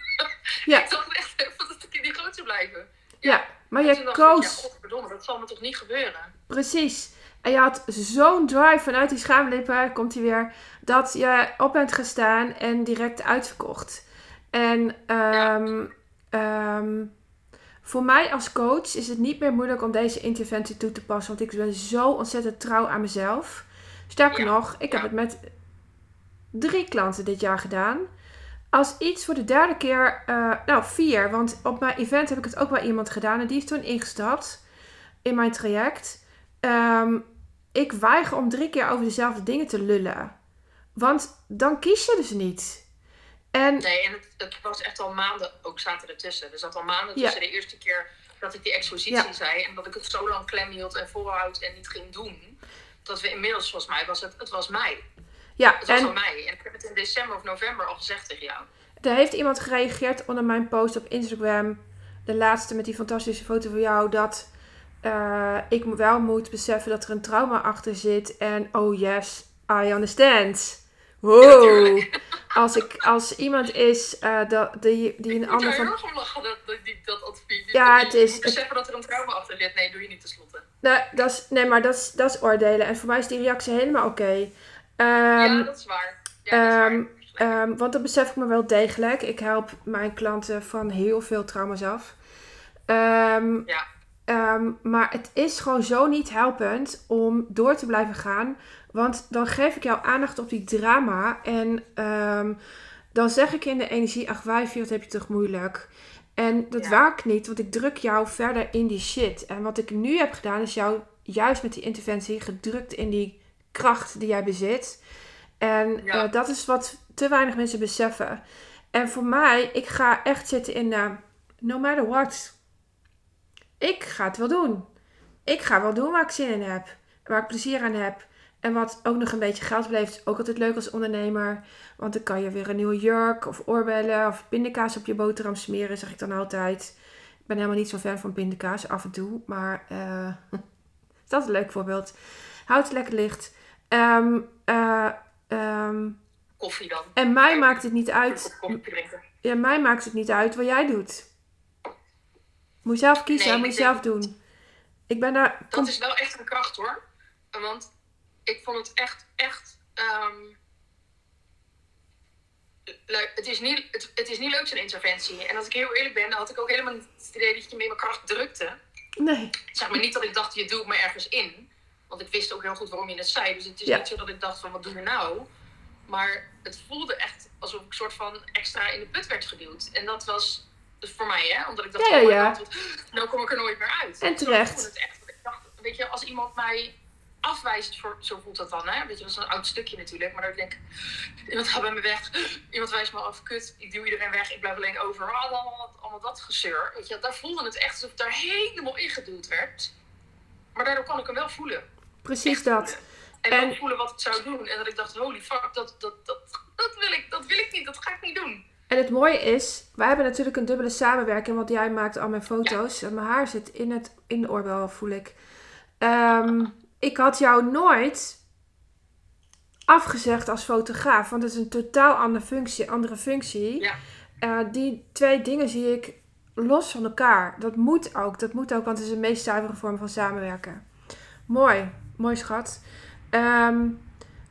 B: Ja. ik dacht echt even dat ik in die goot zou blijven.
A: Ja, maar je koos.
B: Ja, dat zal me toch niet gebeuren?
A: Precies. En je had zo'n drive vanuit die schaamlippen, komt hij weer, dat je op bent gestaan en direct uitverkocht. En um, ja. um, voor mij als coach is het niet meer moeilijk om deze interventie toe te passen, want ik ben zo ontzettend trouw aan mezelf. Sterker ja. nog, ik heb het met drie klanten dit jaar gedaan als iets voor de derde keer, uh, nou vier, want op mijn event heb ik het ook bij iemand gedaan en die is toen ingestapt in mijn traject. Um, ik weiger om drie keer over dezelfde dingen te lullen. Want dan kies je dus niet. En,
B: nee, en het, het was echt al maanden, ook zaten ertussen. Er zat al maanden tussen de eerste keer dat ik die expositie ja. zei en dat ik het zo lang klem hield en volhoud en niet ging doen. Dat we inmiddels, volgens mij, was het, het was mei. Ja, het was en, van mij. En ik heb het in december of november al gezegd tegen jou.
A: Er heeft iemand gereageerd onder mijn post op Instagram. De laatste met die fantastische foto van jou. Dat uh, ik wel moet beseffen dat er een trauma achter zit. En oh yes, I understand. Wow. Ja, als, ik, als iemand is uh, dat, die, die een ander
B: van... Ik moet er lachen, dat, dat, dat advies.
A: Ja, het is...
B: beseffen dat er een trauma achter zit. Nee, doe je niet tenslotte.
A: Nee, dat is, nee maar dat is, dat is oordelen. En voor mij is die reactie helemaal oké. Okay.
B: Um, ja, dat is waar. Ja, dat is
A: waar. Um, want dat besef ik me wel degelijk. Ik help mijn klanten van heel veel trauma's af. Um, ja. Um, maar het is gewoon zo niet helpend om door te blijven gaan. Want dan geef ik jou aandacht op die drama. En dan zeg ik in de energie: Ach, wijfje, wat heb je toch moeilijk. En dat ja. werkt niet, want ik druk jou verder in die shit. En wat ik nu heb gedaan, is jou juist met die interventie gedrukt in die kracht die jij bezit. En ja. uh, dat is wat te weinig mensen beseffen. En voor mij, ik ga echt zitten in uh, no matter what. Ik ga het wel doen. Ik ga wel doen waar ik zin in heb. Waar ik plezier aan heb. En wat ook nog een beetje geld is ook altijd leuk als ondernemer. Want dan kan je weer een nieuwe jurk of oorbellen of pindakaas op je boterham smeren, zeg ik dan altijd. Ik ben helemaal niet zo fan van pindakaas, af en toe. Maar uh, dat is een leuk voorbeeld. Houd het lekker licht. Um, uh, um,
B: koffie dan.
A: En mij maakt het niet uit. Ja, mij maakt het niet uit wat jij doet. Moet je zelf kiezen, nee, moet je zelf doen. Ik ben daar.
B: Dat is wel echt een kracht hoor. Want ik vond het echt, echt. Um, het, is niet, het, het, is niet leuk zo'n interventie. En als ik heel eerlijk ben, dan had ik ook helemaal niet het idee dat je me in mijn kracht drukte.
A: Nee.
B: Zeg maar niet dat ik dacht, je doet me ergens in. Want ik wist ook heel goed waarom je het zei. Dus het is ja. niet zo dat ik dacht van wat doen we nou? Maar het voelde echt alsof ik soort van extra in de put werd geduwd. En dat was dus voor mij, hè? Omdat ik dacht,
A: ja, ja, ja.
B: Oh nou kom ik er nooit meer uit.
A: En terecht.
B: Het echt, ik dacht, weet je, als iemand mij afwijst, voor, zo voelt dat dan, hè? Weet je, dat is een oud stukje natuurlijk. Maar dan denk ik, iemand gaat bij me weg. Iemand wijst me af, kut, ik duw iedereen weg. Ik blijf alleen over. Allemaal, allemaal dat gezeur. Weet je, daar voelde het echt alsof ik daar helemaal ingeduwd werd. Maar daardoor kon ik hem wel voelen.
A: Precies dat.
B: En, en voelen wat het zou doen. En dat ik dacht, holy fuck, dat, dat, dat, dat, wil ik, dat wil ik niet. Dat ga ik niet doen.
A: En het mooie is, wij hebben natuurlijk een dubbele samenwerking. Want jij maakt al mijn foto's. Ja. En mijn haar zit in, het, in de oorbel, voel ik. Um, ik had jou nooit afgezegd als fotograaf. Want het is een totaal andere functie. Andere functie.
B: Ja.
A: Eh, die twee dingen zie ik los van elkaar. Dat moet ook. Dat moet ook, want het is een meest zuivere vorm van samenwerken. Mooi. Mooi schat. Ehm,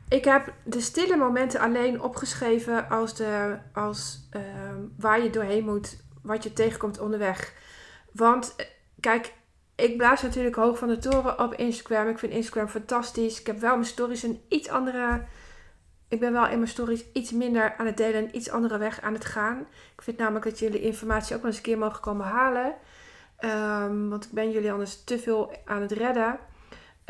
A: ik heb de stille momenten alleen opgeschreven als, de, als ehm, waar je doorheen moet, wat je tegenkomt onderweg. Want eh, kijk, ik blaas natuurlijk hoog van de toren op Instagram. Ik vind Instagram fantastisch. Ik heb wel mijn stories een iets andere. Ik ben wel in mijn stories iets minder aan het delen en iets andere weg aan het gaan. Ik vind namelijk dat jullie informatie ook wel eens een keer mogen komen halen. Ehm, want ik ben jullie anders te veel aan het redden.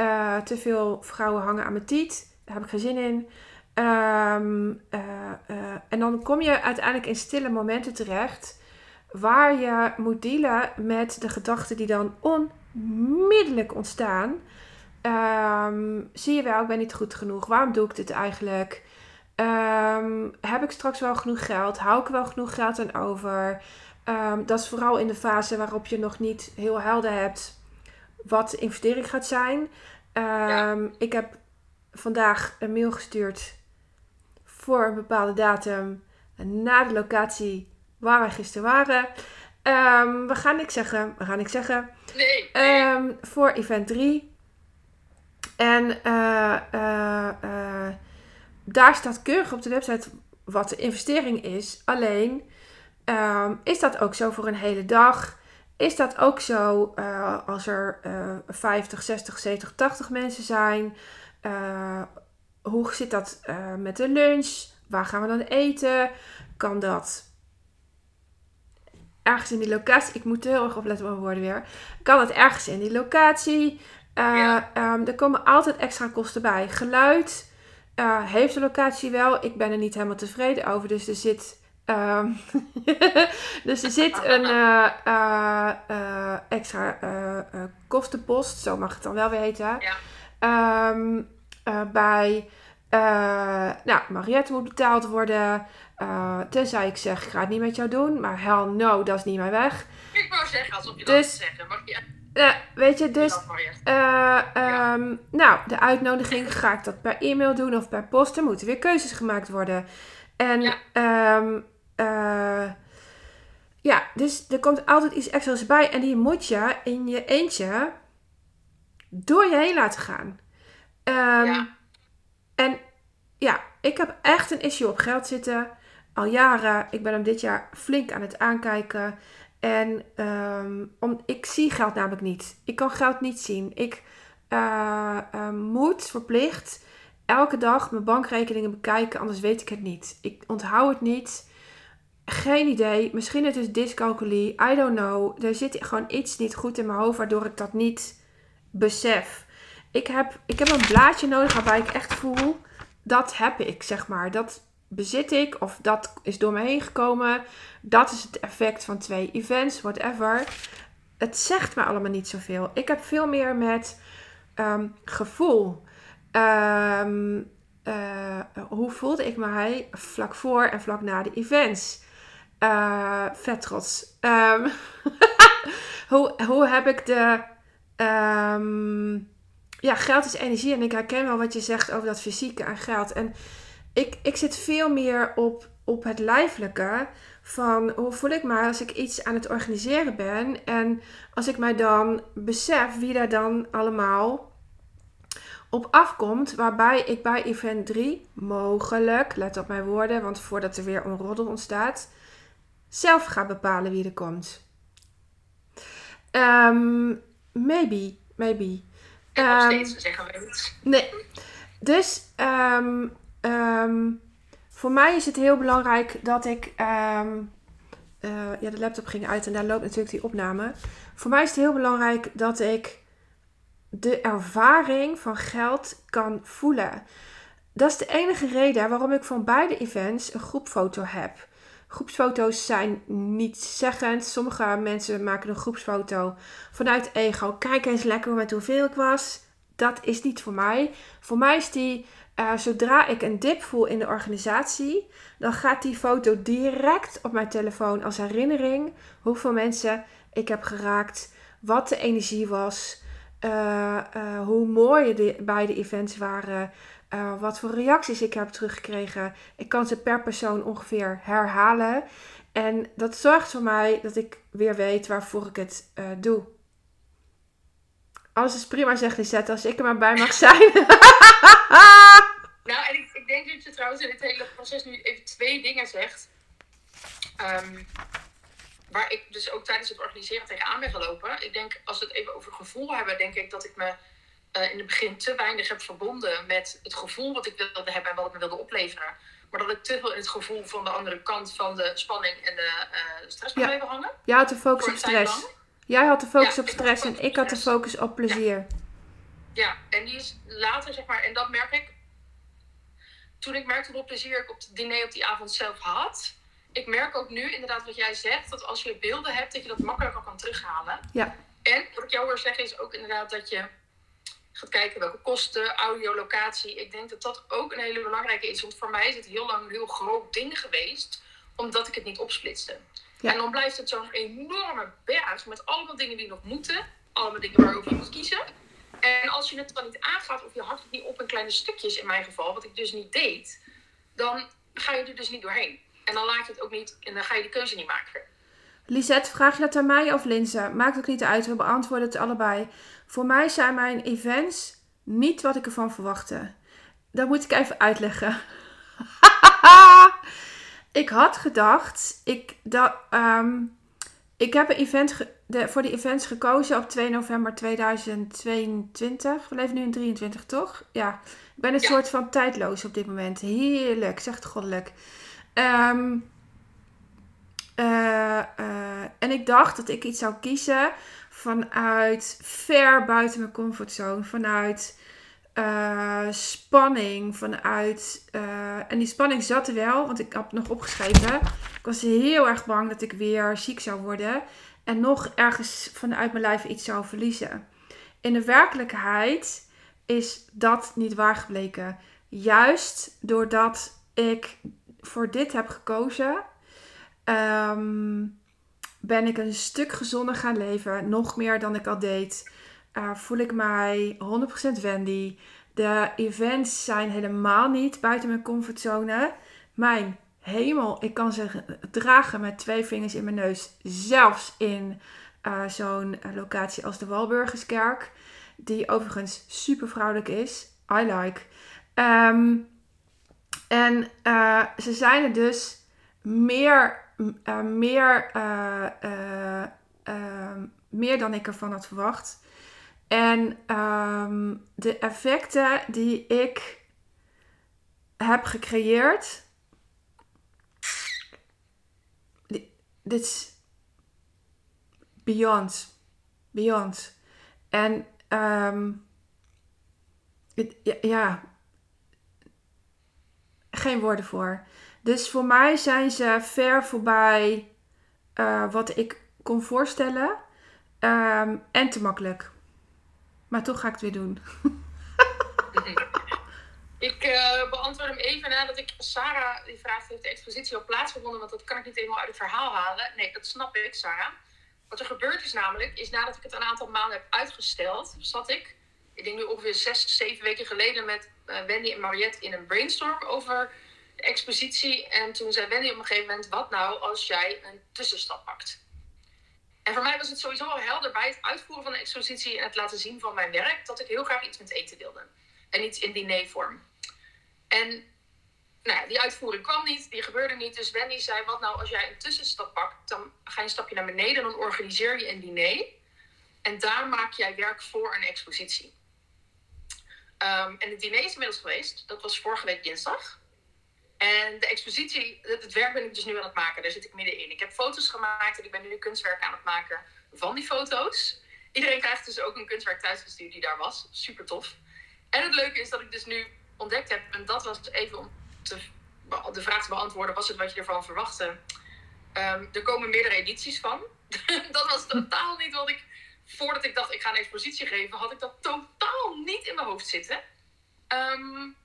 A: Eh, te veel vrouwen hangen aan mijn tiet. Daar heb ik geen zin in. Ehm, eh, eh, en dan kom je uiteindelijk in stille momenten terecht. Waar je moet dealen met de gedachten die dan onmiddellijk ontstaan. Ehm, zie je wel, ik ben niet goed genoeg. Waarom doe ik dit eigenlijk? Ehm, heb ik straks wel genoeg geld? Hou ik wel genoeg geld aan over? dat is vooral in de fase waarop je nog niet heel helder hebt wat de investering gaat zijn. Ehm, ik heb vandaag een mail gestuurd voor een bepaalde datum na de locatie waar wij gisteren waren. Um, we gaan niks zeggen. We gaan niks zeggen.
B: Nee. nee.
A: Um, voor event 3. En uh, uh, uh, daar staat keurig op de website wat de investering is. Alleen is dat ook zo voor een hele dag. Is dat ook zo uh, als er uh, 50, 60, 70, 80 mensen zijn? Uh, hoe zit dat uh, met de lunch? Waar gaan we dan eten? Kan dat ergens in die locatie? Ik moet heel erg opletten op mijn woorden weer. Kan dat ergens in die locatie? Ja. Um, er komen altijd extra kosten bij. Geluid heeft de locatie wel. Ik ben er niet helemaal tevreden over. Dus er zit Um, dus er zit een uh, uh, uh, extra kostenpost, zo mag het dan wel weten.
B: Ja.
A: Um, bij, nou, Mariette moet betaald worden. tenzij ik zeg, ik ga het niet met jou doen. Maar hell no, dat is niet mijn weg.
B: Ik wou zeggen, alsof je dus, dat zeggen. Mag je...
A: Uh, weet je, dus. Uh, um, nou, de uitnodiging ga ik dat per e-mail doen of per post. Er moeten weer keuzes gemaakt worden. En ja. um, uh, ja, dus er komt altijd iets extra's bij. En die moet je in je eentje door je heen laten gaan. Um, ja. En ja, ik heb echt een issue op geld zitten. Al jaren. Ik ben hem dit jaar flink aan het aankijken. En um, om, ik zie geld namelijk niet. Ik kan geld niet zien. Ik uh, uh, moet verplicht elke dag mijn bankrekeningen bekijken. Anders weet ik het niet. Ik onthoud het niet. Geen idee. Misschien het is dyscalculie. I don't know. Er zit gewoon iets niet goed in mijn hoofd waardoor ik dat niet besef. Ik heb, ik heb een blaadje nodig waarbij ik echt voel. Dat heb ik, zeg maar. Dat bezit ik. Of dat is door me heen gekomen. Dat is het effect van twee events, whatever. Het zegt me allemaal niet zoveel. Ik heb veel meer met um, gevoel. Um, uh, hoe voelde ik mij vlak voor en vlak na de events? Uh, vet trots. Um, hoe, hoe heb ik de. Um, ja, geld is energie. En ik herken wel wat je zegt over dat fysieke en geld. En ik, ik zit veel meer op, op het lijfelijke. Van hoe voel ik me als ik iets aan het organiseren ben. En als ik mij dan besef wie daar dan allemaal op afkomt. Waarbij ik bij event 3 mogelijk, let op mijn woorden, want voordat er weer een roddel ontstaat zelf gaat bepalen wie er komt. Um, maybe, maybe.
B: En nog um, steeds zeggen we.
A: Nee. Dus um, um, voor mij is het heel belangrijk dat ik. Um, uh, ja, de laptop ging uit en daar loopt natuurlijk die opname. Voor mij is het heel belangrijk dat ik de ervaring van geld kan voelen. Dat is de enige reden waarom ik van beide events een groepfoto heb. Groepsfoto's zijn niet zeggend. Sommige mensen maken een groepsfoto vanuit ego. Kijk eens lekker met hoeveel ik was. Dat is niet voor mij. Voor mij is die, uh, zodra ik een dip voel in de organisatie, dan gaat die foto direct op mijn telefoon als herinnering. Hoeveel mensen ik heb geraakt, wat de energie was, uh, uh, hoe mooi de beide events waren. Eh, wat voor reacties ik heb teruggekregen. Ik kan ze per persoon ongeveer herhalen. En dat zorgt voor mij dat ik weer weet waarvoor ik het uh, doe. Alles is prima, zegt Lisette, als ik er maar bij mag zijn.
B: nou, en ik, ik, denk dat je trouwens in dit hele proces nu even twee dingen zegt. Um, waar ik dus ook tijdens het organiseren tegenaan ben gelopen. Ik denk, als we het even over gevoel hebben, denk ik dat ik me uh, in het begin te weinig heb verbonden met het gevoel wat ik wilde hebben en wat ik me wilde opleveren. Maar dat ik te veel in het gevoel van de andere kant van de spanning en de uh, stress ja. hangen.
A: Jij had de focus op stress. Jij had de focus op stress en ik had de focus op plezier.
B: Ja. ja, en die is later, zeg maar, en dat merk ik. Toen ik merkte hoeveel plezier ik op het diner op die avond zelf had, ik merk ook nu inderdaad wat jij zegt, dat als je beelden hebt, dat je dat makkelijker kan terughalen.
A: Ja.
B: En wat ik jou hoor zeggen is ook inderdaad dat je gaat kijken welke kosten, audio, locatie. Ik denk dat dat ook een hele belangrijke is. Want voor mij is het heel lang een heel groot ding geweest, omdat ik het niet opsplitste. Ja. En dan blijft het zo'n enorme berg met allemaal dingen die nog moeten. Allemaal dingen waarover je moet kiezen. En als je het dan niet aangaat of je hakt het niet op in kleine stukjes in mijn geval, wat ik dus niet deed, dan ga je er dus niet doorheen. En dan laat je het ook niet en dan ga je die keuze niet maken.
A: Lisette, vraag je dat aan mij of Linse? Maakt ook niet uit, we beantwoorden het allebei. Voor mij zijn mijn events niet wat ik ervan verwachtte. Dat moet ik even uitleggen. ik had gedacht, ik, dat, ehm, ik heb een event de, voor die events gekozen op 2 november 2022. We leven nu in 23, toch? Ja. Ik ben een soort van tijdloos op dit moment. Heerlijk, zegt goddelijk. Um, en ik dacht dat ik iets zou kiezen vanuit ver buiten mijn comfortzone. Vanuit uh, spanning. Vanuit. en die spanning zat er wel, want ik had nog opgeschreven. Ik was heel erg bang dat ik weer ziek zou worden. En nog ergens vanuit mijn lijf iets zou verliezen. In de werkelijkheid is dat niet waar gebleken. Juist doordat ik voor dit heb gekozen, ehm, ben ik een stuk gezonder gaan leven. Nog meer dan ik al deed. Uh, voel ik mij 100% Wendy. De events zijn helemaal niet buiten mijn comfortzone. Mijn hemel, ik kan ze dragen met twee vingers in mijn neus. Zelfs in uh, zo'n locatie als de Walburgerskerk. Die overigens super vrouwelijk is. I like. Um, en ze zijn er dus meer, uh, meer, uh, meer dan ik ervan had verwacht. En um, de effecten die ik heb gecreëerd. Dit is beyond. Beyond. En um, ja, geen woorden voor. Dus voor mij zijn ze ver voorbij uh, wat ik kon voorstellen. Um, en te makkelijk. Maar toch ga ik het weer doen.
B: ik uh, beantwoord hem even nadat ik Sarah die vraagt: heeft de expositie al plaatsgevonden? Want dat kan ik niet helemaal uit het verhaal halen. Nee, dat snap ik, Sarah. Wat er gebeurd is namelijk, is nadat ik het een aantal maanden heb uitgesteld, zat ik, ik denk nu ongeveer zes, zeven weken geleden met uh, Wendy en Mariette in een brainstorm over expositie. En toen zei Wendy op een gegeven moment: Wat nou als jij een tussenstap pakt? En voor mij was het sowieso al helder bij het uitvoeren van de expositie en het laten zien van mijn werk dat ik heel graag iets met eten wilde. En iets in dinervorm. En nou ja, die uitvoering kwam niet, die gebeurde niet. Dus Wendy zei: Wat nou als jij een tussenstap pakt? Dan ga je een stapje naar beneden, dan organiseer je een diner. En daar maak jij werk voor een expositie. Um, en het diner is inmiddels geweest. Dat was vorige week dinsdag. En de expositie, het werk ben ik dus nu aan het maken. Daar zit ik middenin. Ik heb foto's gemaakt en ik ben nu kunstwerk aan het maken van die foto's. Iedereen krijgt dus ook een kunstwerk thuisgestuurd die daar was. Super tof. En het leuke is dat ik dus nu ontdekt heb, en dat was even om te, de vraag te beantwoorden, was het wat je ervan verwachtte? Um, er komen meerdere edities van. dat was totaal niet wat ik voordat ik dacht ik ga een expositie geven, had ik dat totaal niet in mijn hoofd zitten. Um,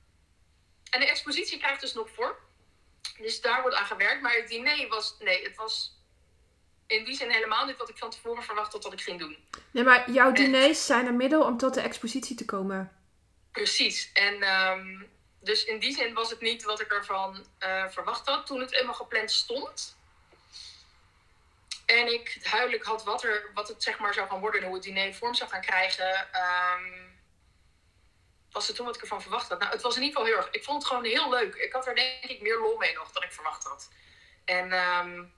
B: en de expositie krijgt dus nog voor. Dus daar wordt aan gewerkt. Maar het diner was, nee, het was in die zin helemaal niet wat ik van tevoren verwachtte dat ik ging doen.
A: Nee, maar jouw diners zijn een middel om tot de expositie te komen.
B: Precies. En um, dus in die zin was het niet wat ik ervan uh, verwacht had toen het eenmaal gepland stond. En ik duidelijk had wat, er, wat het zeg maar zou gaan worden en hoe het diner vorm zou gaan krijgen. Ehm, was het toen wat ik ervan verwacht had. Nou, het was in ieder geval heel erg. Ik vond het gewoon heel leuk. Ik had er denk ik meer lol mee nog dan ik verwacht had. En um,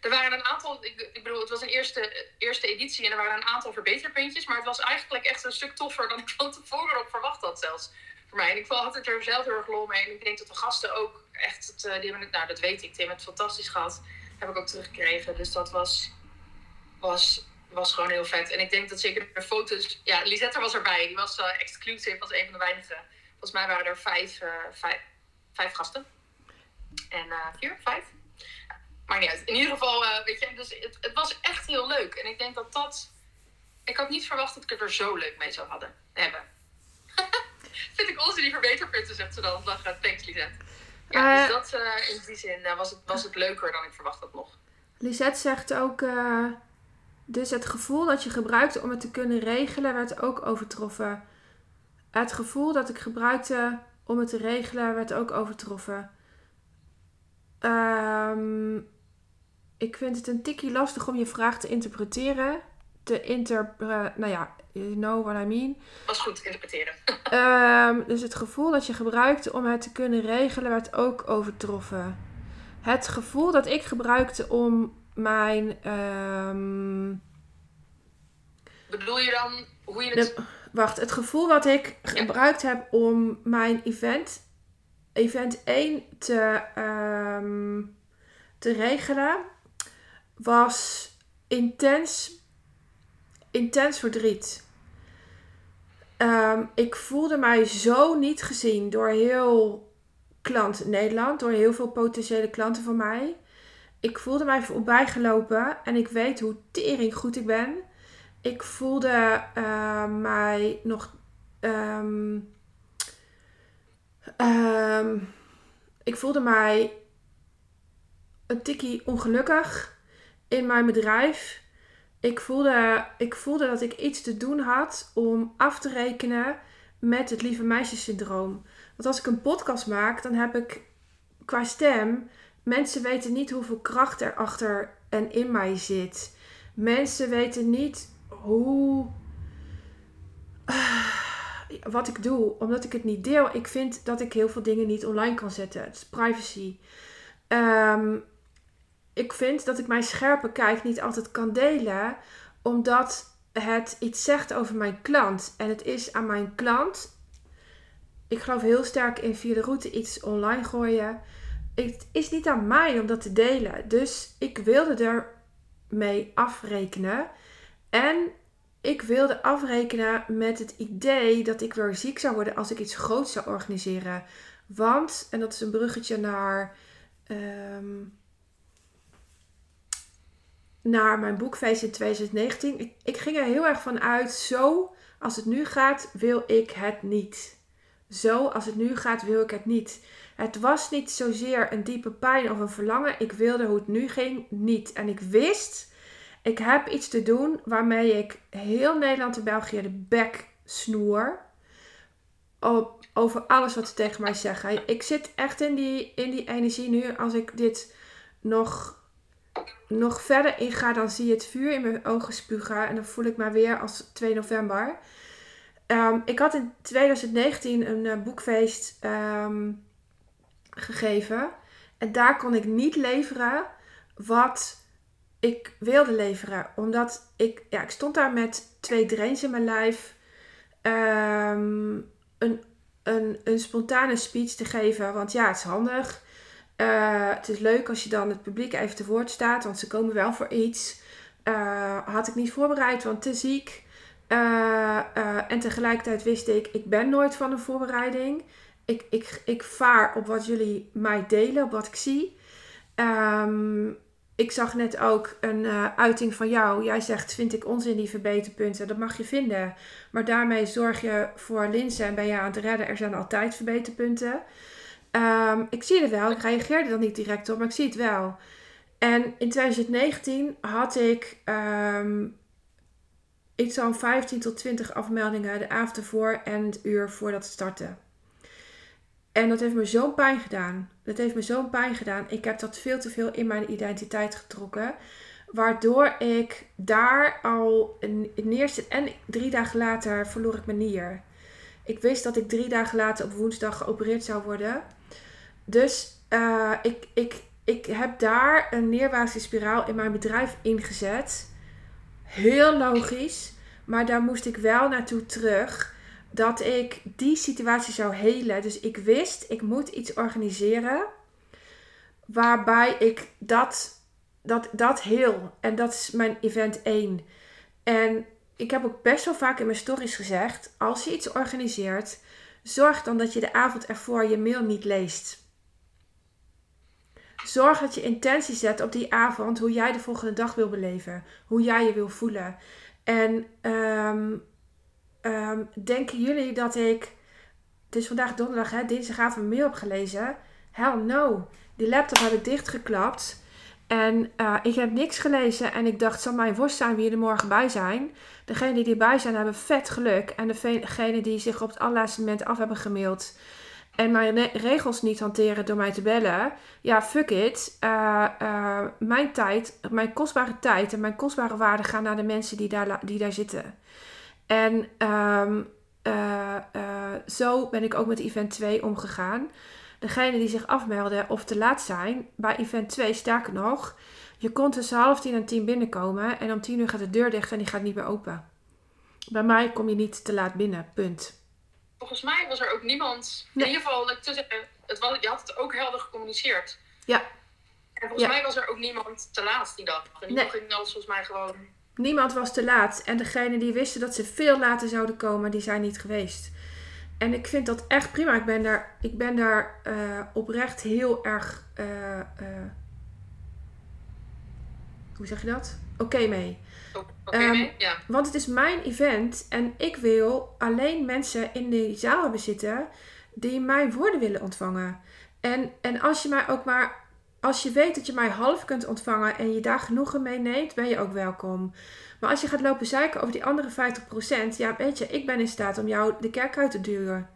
B: er waren een aantal, ik, ik, bedoel, het was een eerste, eerste editie en er waren een aantal verbeterpuntjes. Maar het was eigenlijk echt een stuk toffer dan ik van tevoren op verwacht had zelfs. Voor mij. En ik had het er zelf heel erg lol mee. En ik denk dat de gasten ook echt, het, eh, die hebben het, nou dat weet ik, Tim, het fantastisch gehad. Heb ik ook teruggekregen. Dus dat was, was, was gewoon heel vet. En ik denk dat zeker de foto's, ja, Lisette was erbij. Die was uh, exclusive, was een van de weinigen. Volgens mij waren er vijf, uh, vijf, vijf gasten. En vier, vijf maar niet uit. In ieder geval, uh, weet je, dus het, het, was echt heel leuk. En ik denk dat dat. Ik had niet verwacht dat ik het er zo leuk mee zou hadden, hebben. Vind ik onze die verbeterpunten, zegt ze dan. Lachen. Thanks, Lisette. Ja, dus dat in die zin was, het, was het leuker dan ik verwacht had nog.
A: Lisette zegt ook. Dus het gevoel dat je gebruikte om het te kunnen regelen, werd ook overtroffen. Het gevoel dat ik gebruikte om het te regelen, werd ook overtroffen. Um, ik vind het een tikje lastig om je vraag te interpreteren. Te inter... nou ja, you know what I mean.
B: Was goed interpreteren.
A: um, dus het gevoel dat je gebruikte om het te kunnen regelen werd ook overtroffen. Het gevoel dat ik gebruikte om mijn... Um,
B: Bedoel je dan hoe je het...
A: wacht, het gevoel wat ik gebruikt heb om mijn event, event 1 te, um, te regelen was intens, intens verdriet. Um, ik voelde mij zo niet gezien door heel klant Nederland, door heel veel potentiële klanten van mij. Ik voelde mij voorbijgelopen en ik weet hoe tering goed ik ben. Ik voelde uh, mij nog. Um, um, ik voelde mij een tikkie ongelukkig in mijn bedrijf. Ik voelde, ik voelde dat ik iets te doen had om af te rekenen met het lieve meisjessyndroom. Want als ik een podcast maak, dan heb ik qua stem. Mensen weten niet hoeveel kracht er achter en in mij zit. Mensen weten niet hoe. wat ik doe, omdat ik het niet deel. Ik vind dat ik heel veel dingen niet online kan zetten. Het is privacy. Um, ik vind dat ik mijn scherpe kijk niet altijd kan delen, omdat het iets zegt over mijn klant. En het is aan mijn klant. Ik geloof heel sterk in via de route iets online gooien. Het is niet aan mij om dat te delen. Dus ik wilde er mee afrekenen. En ik wilde afrekenen met het idee dat ik weer ziek zou worden als ik iets groots zou organiseren. Want, en dat is een bruggetje naar ehm, naar mijn boekfeest in 2019. Ik, ik ging er heel erg van uit, zo als het nu gaat, wil ik het niet. Zo als het nu gaat, wil ik het niet. Het was niet zozeer een diepe pijn of een verlangen. Ik wilde hoe het nu ging niet. En ik wist, ik heb iets te doen waarmee ik heel Nederland en België de bek snoer. Op, over alles wat ze tegen mij zeggen. Ik zit echt in die, in die energie nu. Als ik dit nog nog verder inga, dan zie je het vuur in mijn ogen spugen. En dan voel ik me weer als 2 november. Um, ik had in 2019 een uh, boekfeest um, gegeven. En daar kon ik niet leveren wat ik wilde leveren. Omdat ik, ja, ik stond daar met twee drains in mijn lijf. Um, een, een, een spontane speech te geven. Want ja, het is handig. Uh, het is leuk als je dan het publiek even te woord staat, want ze komen wel voor iets. Uh, had ik niet voorbereid, want te ziek. Uh, en tegelijkertijd wist ik, ik ben nooit van een voorbereiding. Ik, ik, ik vaar op wat jullie mij delen, op wat ik zie. Um, ik zag net ook een uiting van jou. Jij zegt, vind ik onzin die verbeterpunten. Dat mag je vinden. Maar daarmee zorg je voor Linse en ben je aan het redden. Er zijn altijd verbeterpunten. Um, ik zie het wel. Ik reageerde dan niet direct op, maar ik zie het wel. En in 2019 had ik um, iets van 15 tot 20 afmeldingen de avond ervoor en het uur voordat het startte. En dat heeft me zo'n pijn gedaan. Dat heeft me zo'n pijn gedaan. Ik heb dat veel te veel in mijn identiteit getrokken. Waardoor ik daar al neerzit. En drie dagen later verloor ik mijn nier. Ik wist dat ik drie dagen later op woensdag geopereerd zou worden. Dus uh, ik, ik, ik heb daar een neerwaartse spiraal in mijn bedrijf ingezet. Heel logisch. Maar daar moest ik wel naartoe terug. Dat ik die situatie zou helen. Dus ik wist, ik moet iets organiseren. Waarbij ik dat, dat, dat heel. En dat is mijn event 1. En ik heb ook best wel vaak in mijn stories gezegd: als je iets organiseert, zorg dan dat je de avond ervoor je mail niet leest. Zorg dat je intentie zet op die avond hoe jij de volgende dag wil beleven, hoe jij je wil voelen. En um, um, denken jullie dat ik, het is vandaag donderdag, hè, dinsdagavond een mail heb gelezen? Hell no. Die laptop heb ik dichtgeklapt. En uh, ik heb niks gelezen en ik dacht, zal mijn worst zijn wie er morgen bij zijn. Degenen die erbij zijn hebben vet geluk. En degenen die zich op het allerlaatste moment af hebben gemaild en mijn regels niet hanteren door mij te bellen. Ja, fuck it. Uh, uh, mijn tijd, mijn kostbare tijd en mijn kostbare waarde gaan naar de mensen die daar, die daar zitten. En um, uh, zo ben ik ook met event 2 omgegaan. Degene die zich afmelden of te laat zijn, bij event 2 sterker nog, je kon tussen half tien en tien binnenkomen en om tien uur gaat de deur dicht en die gaat niet meer open. Bij mij kom je niet te laat binnen, punt
B: volgens mij was er ook niemand. In ieder geval, het was, je had het ook helder gecommuniceerd.
A: Ja.
B: En volgens mij was er ook niemand te laat die dag. En nee. ging alles volgens mij gewoon.
A: Niemand was te laat. En degene die wisten dat ze veel later zouden komen, die zijn niet geweest. En ik vind dat echt prima. Ik ben daar, ik ben daar uh, oprecht heel erg. Uh, uh, hoe zeg je dat? Oké mee.
B: Ehm, ja.
A: Want het is mijn event en ik wil alleen mensen in die zaal hebben zitten die mijn woorden willen ontvangen. En, en als je mij ook maar, als je weet dat je mij half kunt ontvangen en je daar genoegen mee neemt, ben je ook welkom. Maar als je gaat lopen zeiken over die andere 50%, ja, weet je, ik ben in staat om jou de kerk uit te duwen.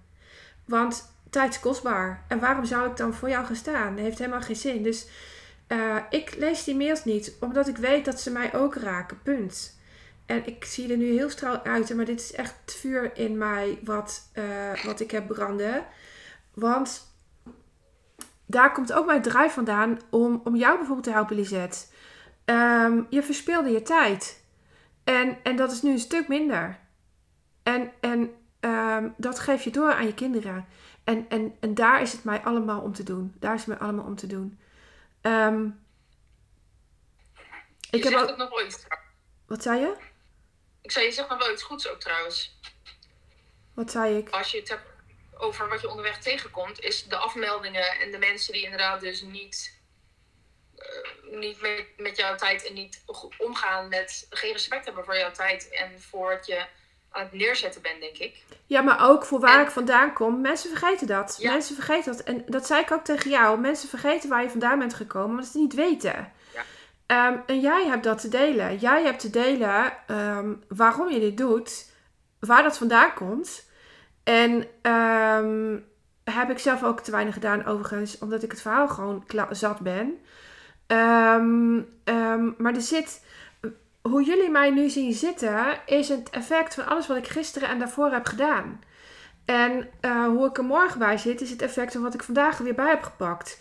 A: Want tijd is kostbaar. En waarom zou ik dan voor jou gaan staan? Dat heeft helemaal geen zin. Dus uh, ik lees die mails niet, omdat ik weet dat ze mij ook raken. Punt. En ik zie er nu heel straal uit, maar dit is echt het vuur in mij wat, uh, wat ik heb branden. Want daar komt ook mijn drive vandaan om, om jou bijvoorbeeld te helpen, Lisette. Um, je verspeelde je tijd. En, en dat is nu een stuk minder. En, en um, dat geef je door aan je kinderen. En, en, en daar is het mij allemaal om te doen. Daar is het mij allemaal om te doen. Um,
B: ik heb ook... nog wel iets.
A: Wat zei je?
B: Ik zei, je zegt nog wel iets goeds ook trouwens.
A: Wat zei ik?
B: Als je het hebt over wat je onderweg tegenkomt, is de afmeldingen en de mensen die inderdaad dus niet, uh, niet met, met jouw tijd en niet omgaan met, geen respect hebben voor jouw tijd en voor wat je aan het neerzetten bent, denk ik.
A: Ja, maar ook voor waar ik vandaan kom. Mensen vergeten dat. Mensen vergeten dat. En dat zei ik ook tegen jou. Mensen vergeten waar je vandaan bent gekomen, omdat ze het niet weten. Ja. Um, en jij hebt dat te delen. Jij hebt te delen um, waarom je dit doet, waar dat vandaan komt. En um, heb ik zelf ook te weinig gedaan, overigens, omdat ik het verhaal gewoon zat ben. maar er zit hoe jullie mij nu zien zitten, is het effect van alles wat ik gisteren en daarvoor heb gedaan. En uh, hoe ik er morgen bij zit, is het effect van wat ik vandaag weer bij heb gepakt.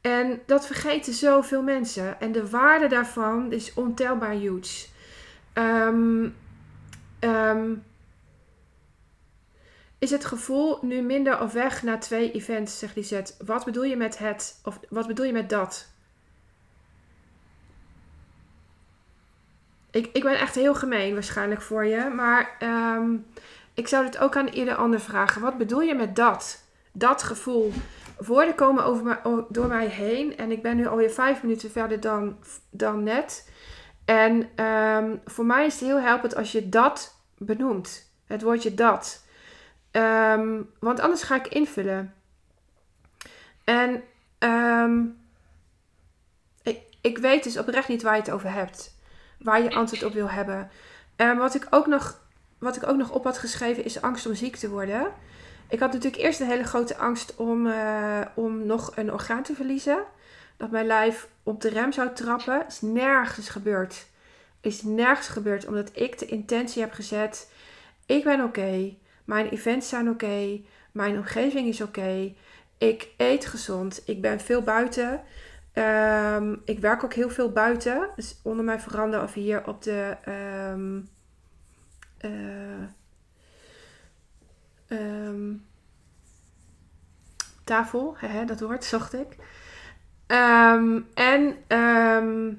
A: En dat vergeten zoveel mensen. En de waarde daarvan is ontelbaar huge. Um, is het gevoel nu minder of weg na twee events, zegt Lisette. Wat bedoel je met het? Of wat bedoel je met dat? Ik, ik ben echt heel gemeen waarschijnlijk voor je. Maar ehm, ik zou dit ook aan ieder ander vragen. Wat bedoel je met dat? Dat gevoel. Woorden komen over door mij heen. En ik ben nu alweer vijf minuten verder dan, dan net. En ehm, voor mij is het heel helpend als je dat benoemt. Het woordje dat. Ehm, want anders ga ik invullen. En ik, ik weet dus oprecht niet waar je het over hebt waar je antwoord op wil hebben. Um, wat, ik ook nog, wat ik ook nog op had geschreven is angst om ziek te worden. Ik had natuurlijk eerst een hele grote angst om, eh, om nog een orgaan te verliezen. Dat mijn lijf op de rem zou trappen. Is nergens gebeurd. Is nergens gebeurd omdat ik de intentie heb gezet. Ik ben oké. Mijn events zijn oké. Mijn omgeving is oké. Ik eet gezond. Ik ben veel buiten. Ehm, ik werk ook heel veel buiten. Dus onder mijn veranda of hier op de ehm, eh, ehm, tafel. Hè, dat woord zocht ik. En ehm,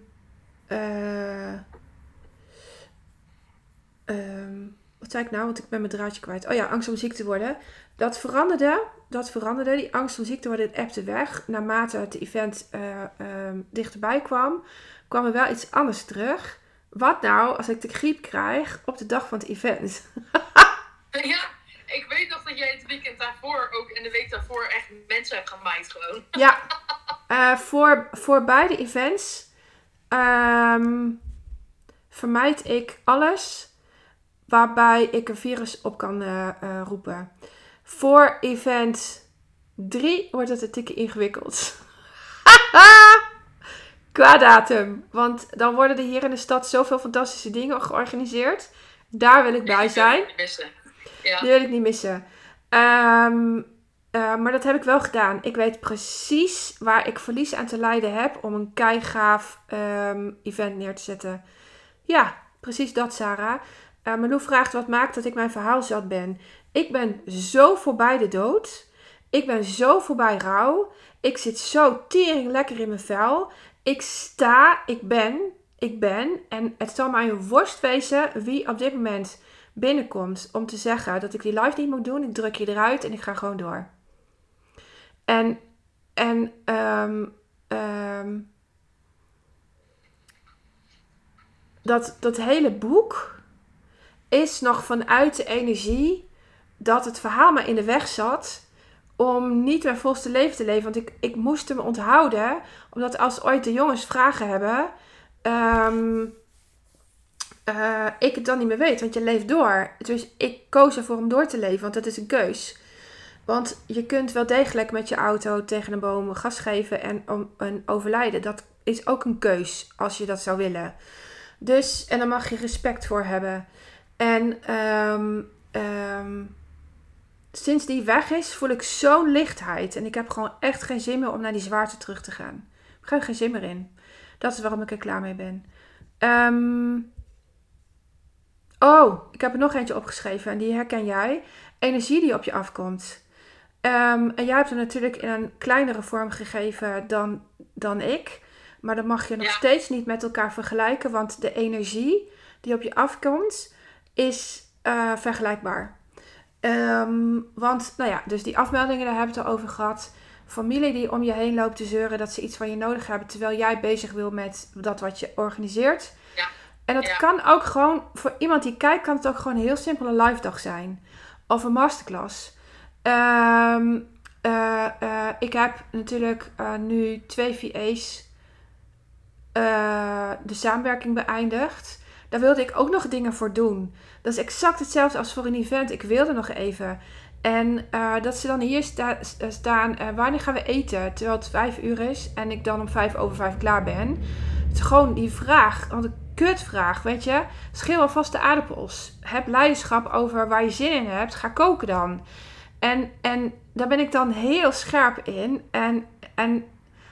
A: wat zei ik nou? Want ik ben mijn draadje kwijt. Oh ja, angst om ziek te worden. Dat veranderde. Dat veranderde. Die angst om ziek te worden appte weg. Naarmate het event eh, ehm, dichterbij kwam, kwam er wel iets anders terug. Wat nou als ik de griep krijg op de dag van het event?
B: Ja, ik weet nog dat jij het weekend daarvoor ook en de week daarvoor echt mensen hebt gemaaid gewoon.
A: Ja, eh, voor, voor beide events ehm, vermijd ik alles waarbij ik een virus op kan eh, eh, roepen. Voor event 3 wordt het een tikje ingewikkeld. Qua datum. Want dan worden er hier in de stad zoveel fantastische dingen georganiseerd. Daar wil ik bij zijn.
B: Ja.
A: Die wil ik niet missen. Ehm, eh, maar dat heb ik wel gedaan. Ik weet precies waar ik verlies aan te lijden heb om een keigaaf ehm, event neer te zetten. Ja, precies dat, Sarah. Uh, vraagt wat maakt dat ik mijn verhaal zat ben. Ik ben zo voorbij de dood. Ik ben zo voorbij rouw. Ik zit zo tering lekker in mijn vel. Ik sta, ik ben, ik ben. En het zal mij een worst wezen wie op dit moment binnenkomt om te zeggen dat ik die live niet moet doen. Ik druk je eruit en ik ga gewoon door. En, en ehm, ehm, dat, dat hele boek is nog vanuit de energie dat het verhaal me in de weg zat om niet mijn volste leven te leven. Want ik, ik moest hem onthouden, omdat als ooit de jongens vragen hebben, ehm, eh, ik het dan niet meer weet, want je leeft door. Dus ik koos ervoor om door te leven, want dat is een keus. Want je kunt wel degelijk met je auto tegen een boom gas geven en, om, en overlijden. Dat is ook een keus als je dat zou willen. Dus, en daar mag je respect voor hebben. En ehm, ehm, sinds die weg is, voel ik zo'n lichtheid. En ik heb gewoon echt geen zin meer om naar die zwaarte terug te gaan. Ik heb geen zin meer in. Dat is waarom ik er klaar mee ben. Ehm, oh, ik heb er nog eentje opgeschreven en die herken jij. Energie die op je afkomt. En jij hebt er natuurlijk in een kleinere vorm gegeven dan, dan ik. Maar dat mag je nog
B: Ja.
A: steeds niet met elkaar vergelijken. Want de energie die op je afkomt is eh, vergelijkbaar. Ehm, want, nou ja, dus die afmeldingen, daar hebben we het al over gehad. Familie die om je heen loopt te zeuren dat ze iets van je nodig hebben. Terwijl jij bezig wil met dat wat je organiseert.
B: Ja.
A: En dat
B: Ja.
A: kan ook gewoon, voor iemand die kijkt, kan het ook gewoon een heel simpel een live dag zijn. Of een masterclass. Ehm, eh, eh, ik heb natuurlijk nu twee VA's de samenwerking beëindigd. Daar wilde ik ook nog dingen voor doen. Dat is exact hetzelfde als voor een event. Ik wilde nog even. En eh, dat ze dan hier sta- sta- staan, eh, wanneer gaan we eten? Terwijl het vijf uur is en ik dan om vijf over vijf klaar ben. Het is gewoon die vraag, want een kutvraag, weet je. Schil alvast de aardappels. Heb leiderschap over waar je zin in hebt. Ga koken dan. En, en daar ben ik dan heel scherp in. En, en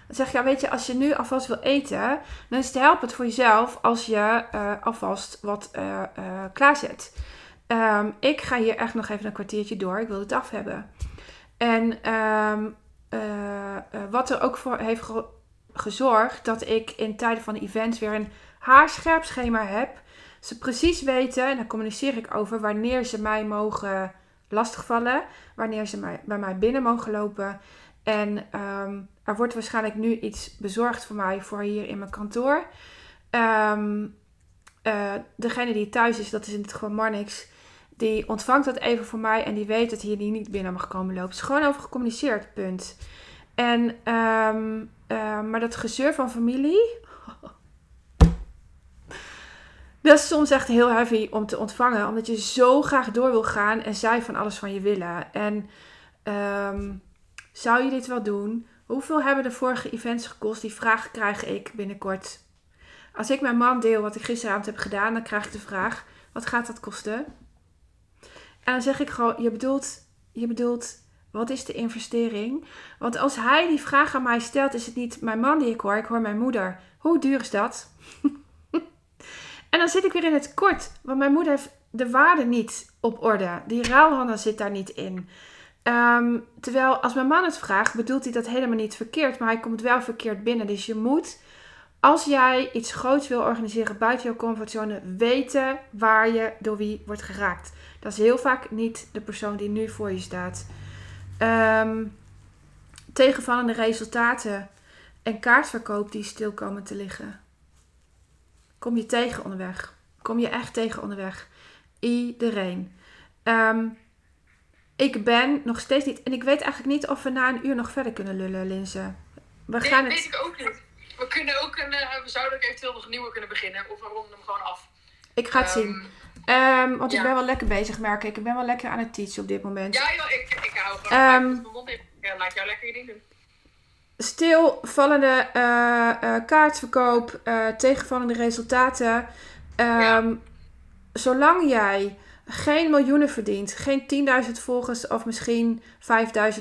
A: dan zeg ik, ja, weet je, als je nu alvast wil eten, dan is het helpend voor jezelf als je eh, alvast wat eh eh, klaarzet. Ehm, ik ga hier echt nog even een kwartiertje door. Ik wil het af hebben. En ehm, eh, eh, wat er ook voor heeft ge- gezorgd dat ik in tijden van events weer een haarscherp schema heb. Ze precies weten, en daar communiceer ik over, wanneer ze mij mogen lastigvallen. Wanneer ze mij, bij mij binnen mogen lopen. En ehm, er wordt waarschijnlijk nu iets bezorgd voor mij voor hier in mijn kantoor. Eh, degene die thuis is, dat is in dit geval Marnix. Die ontvangt dat even voor mij en die weet dat hier die niet binnen mag komen lopen. Het is gewoon over gecommuniceerd, punt. En, ehm, eh, maar dat gezeur van familie. Dat is soms echt heel heavy om te ontvangen, omdat je zo graag door wil gaan en zij van alles van je willen. En ehm, zou je dit wel doen? Hoeveel hebben de vorige events gekost? Die vraag krijg ik binnenkort. Als ik mijn man deel wat ik gisteravond heb gedaan, dan krijg ik de vraag: wat gaat dat kosten? En dan zeg ik gewoon: je bedoelt, je bedoelt, wat is de investering? Want als hij die vraag aan mij stelt, is het niet mijn man die ik hoor, ik hoor mijn moeder. Hoe duur is dat? en dan zit ik weer in het kort, want mijn moeder heeft de waarde niet op orde. Die ruilhandel zit daar niet in. Ehm, terwijl als mijn man het vraagt, bedoelt hij dat helemaal niet verkeerd, maar hij komt wel verkeerd binnen. Dus je moet, als jij iets groots wil organiseren buiten jouw comfortzone, weten waar je door wie wordt geraakt. Dat is heel vaak niet de persoon die nu voor je staat. Um, tegenvallende resultaten en kaartverkoop die stil komen te liggen. Kom je tegen onderweg? Kom je echt tegen onderweg? Iedereen. Um, ik ben nog steeds niet. En ik weet eigenlijk niet of we na een uur nog verder kunnen lullen, Linse.
B: We gaan het... weet ik ook niet. We, kunnen ook een, uh, we zouden ook eventueel nog een nieuwe kunnen beginnen. Of we ronden hem gewoon af.
A: Ik ga het um, zien. Um, want ik ben wel lekker bezig, merk ik. Ik ben wel lekker aan het teachen op dit moment.
B: Ja, joh, ik, ik hou gewoon um, mijn mond in. Ja, laat jou lekker je ding doen.
A: Stilvallende uh, uh, kaartverkoop, uh, tegenvallende resultaten. Ja. Zolang jij geen miljoenen verdient, geen 10.000 volgers of misschien 5.000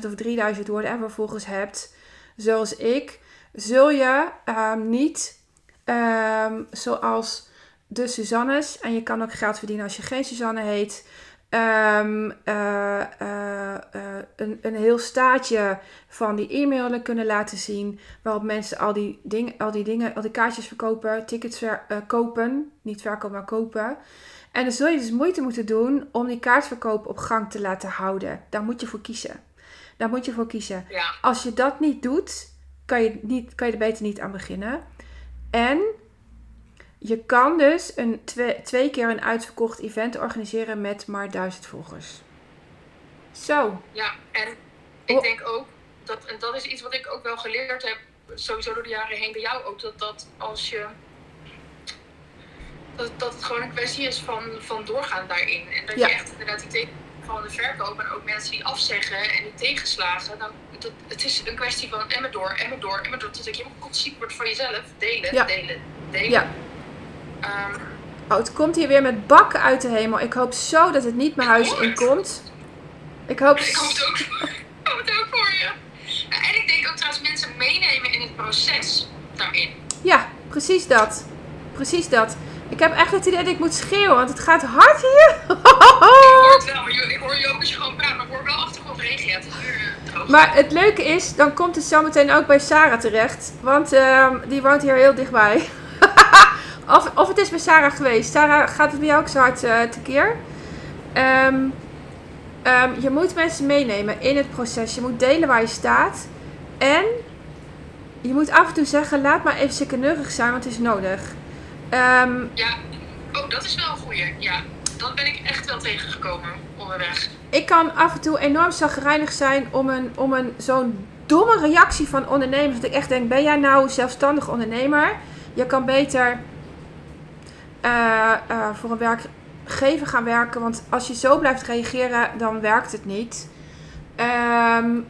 A: of 3.000 whatever volgers hebt, zoals ik, zul je um, niet um, zoals de Suzannes, en je kan ook geld verdienen als je geen Suzanne heet, um, uh, uh, uh, een, een heel staatje van die e-mailen kunnen laten zien, waarop mensen al die, ding, al die dingen, al die kaartjes verkopen, tickets ver, kopen, niet verkopen, maar kopen. En dan zul je dus moeite moeten doen om die kaartverkoop op gang te laten houden. Daar moet je voor kiezen. Daar moet je voor kiezen.
B: Ja.
A: Als je dat niet doet, kan je, niet, kan je er beter niet aan beginnen. En je kan dus een twee, twee keer een uitverkocht event organiseren met maar duizend volgers. Zo.
B: Ja, en ik denk ook, dat, en dat is iets wat ik ook wel geleerd heb, sowieso door de jaren heen bij jou ook, dat, dat als je dat, dat het gewoon een kwestie is van, van doorgaan daarin. En dat je echt inderdaad die tegen van de verkoop en ook mensen die afzeggen en die tegenslagen. Dan, dat, het is een kwestie van emmer door, emmer door, emmer door. Tot ik helemaal ziek wordt van jezelf. Delen, ja. delen, delen.
A: Ja. Um, oh, het komt hier weer met bakken uit de hemel. Ik hoop zo dat het niet mijn huis inkomt. Ik hoop...
B: Ik hoop het ook, ik hoop het ook voor je. En ik denk ook trouwens mensen meenemen in het proces daarin.
A: Ja, precies dat. Precies dat. Ik heb echt het idee dat ik moet schreeuwen, want het gaat hard hier.
B: ik hoor het wel, maar ik hoor je ook als je gewoon praat, maar ik hoor wel achtergrond regen. Ja, het is
A: uh, maar het leuke is, dan komt het zo meteen ook bij Sarah terecht, want uh, die woont hier heel dichtbij. of, of het is bij Sarah geweest. Sarah, gaat het bij jou ook zo hard uh, tekeer? Um, um, je moet mensen meenemen in het proces. Je moet delen waar je staat. En je moet af en toe zeggen, laat maar even sikkeneurig zijn, want het is nodig. Um,
B: ja, oh, dat is wel een goeie. Ja, dat ben ik echt wel tegengekomen onderweg.
A: Ik kan af en toe enorm zagrijnig zijn om een, om een zo'n domme reactie van ondernemers. Dat ik echt denk, ben jij nou zelfstandig ondernemer? Je kan beter uh, uh, voor een werkgever gaan werken. Want als je zo blijft reageren, dan werkt het niet. Um,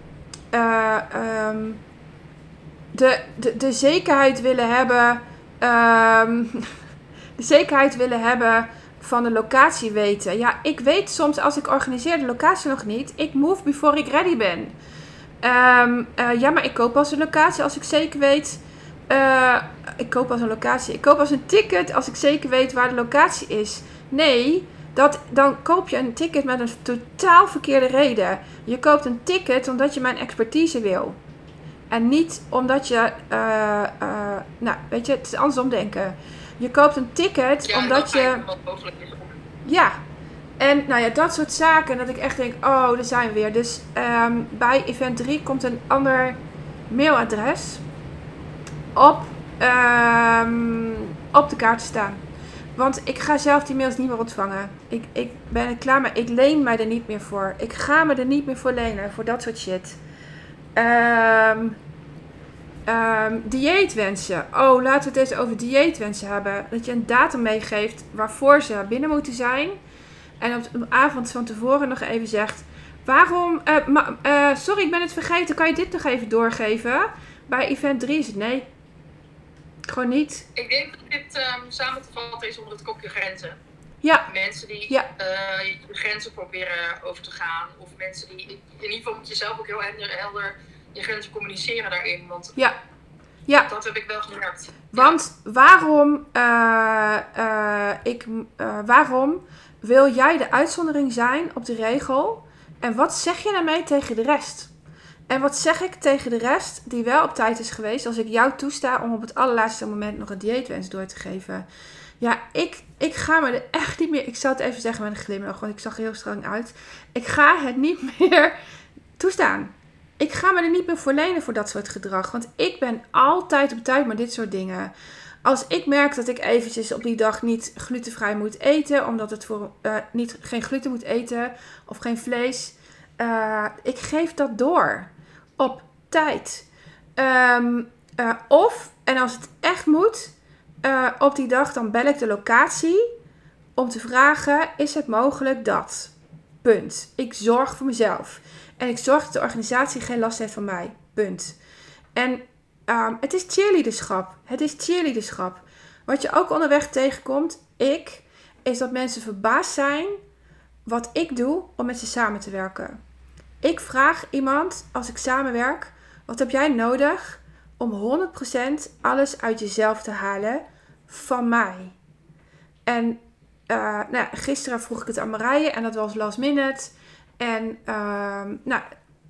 A: uh, um, de, de, de zekerheid willen hebben um, de zekerheid willen hebben van de locatie weten. Ja, ik weet soms als ik organiseer de locatie nog niet. Ik move before ik ready ben. Um, uh, ja, maar ik koop als een locatie als ik zeker weet. Uh, ik koop als een locatie. Ik koop als een ticket als ik zeker weet waar de locatie is. Nee, dat, dan koop je een ticket met een totaal verkeerde reden. Je koopt een ticket omdat je mijn expertise wil. En niet omdat je, uh, uh, nou weet je, het is andersom denken. Je koopt een ticket
B: ja,
A: omdat je. Ja, en nou ja, dat soort zaken. Dat ik echt denk, oh, daar zijn we weer. Dus um, bij event 3 komt een ander mailadres op, um, op de kaart te staan. Want ik ga zelf die mails niet meer ontvangen. Ik, ik ben er klaar mee. Ik leen mij er niet meer voor. Ik ga me er niet meer voor lenen. Voor dat soort shit. Um, Ehm, dieetwensen. Oh, laten we het eens over dieetwensen hebben. Dat je een datum meegeeft waarvoor ze binnen moeten zijn. En op de avond van tevoren nog even zegt: Waarom? eh, eh, sorry, ik ben het vergeten. Kan je dit nog even doorgeven? Bij event 3 is het nee. Gewoon niet.
B: Ik denk dat dit ehm, samen te vatten is onder het kopje grenzen.
A: Ja,
B: Mensen die
A: Ja.
B: eh, je grenzen proberen over te gaan. Of mensen die... In ieder geval moet je zelf ook heel helder, helder je grenzen communiceren daarin. Want
A: ja, ja.
B: dat heb ik wel gemerkt.
A: Want waarom, eh, eh, ik, waarom wil jij de uitzondering zijn op de regel? En wat zeg je daarmee tegen de rest? En wat zeg ik tegen de rest die wel op tijd is geweest als ik jou toesta om op het allerlaatste moment nog een dieetwens door te geven? Ja, ik, ik ga me er echt niet meer. Ik zal het even zeggen met een glimlach, want ik zag er heel streng uit. Ik ga het niet meer toestaan. Ik ga me er niet meer voor lenen voor dat soort gedrag. Want ik ben altijd op tijd met dit soort dingen. Als ik merk dat ik eventjes op die dag niet glutenvrij moet eten, omdat het voor eh, niet, geen gluten moet eten of geen vlees, eh, ik geef dat door op tijd. Ehm, eh, of, en als het echt moet, eh, op die dag dan bel ik de locatie om te vragen: is het mogelijk dat? Punt. Ik zorg voor mezelf. En ik zorg dat de organisatie geen last heeft van mij. Punt. En ehm, het is cheerleaderschap. Het is cheerleaderschap. Wat je ook onderweg tegenkomt, ik, is dat mensen verbaasd zijn wat ik doe om met ze samen te werken. Ik vraag iemand, als ik samenwerk, wat heb jij nodig om 100% alles uit jezelf te halen van mij? En eh, nou, gisteren vroeg ik het aan Marije en dat was last minute. En ehm, nou,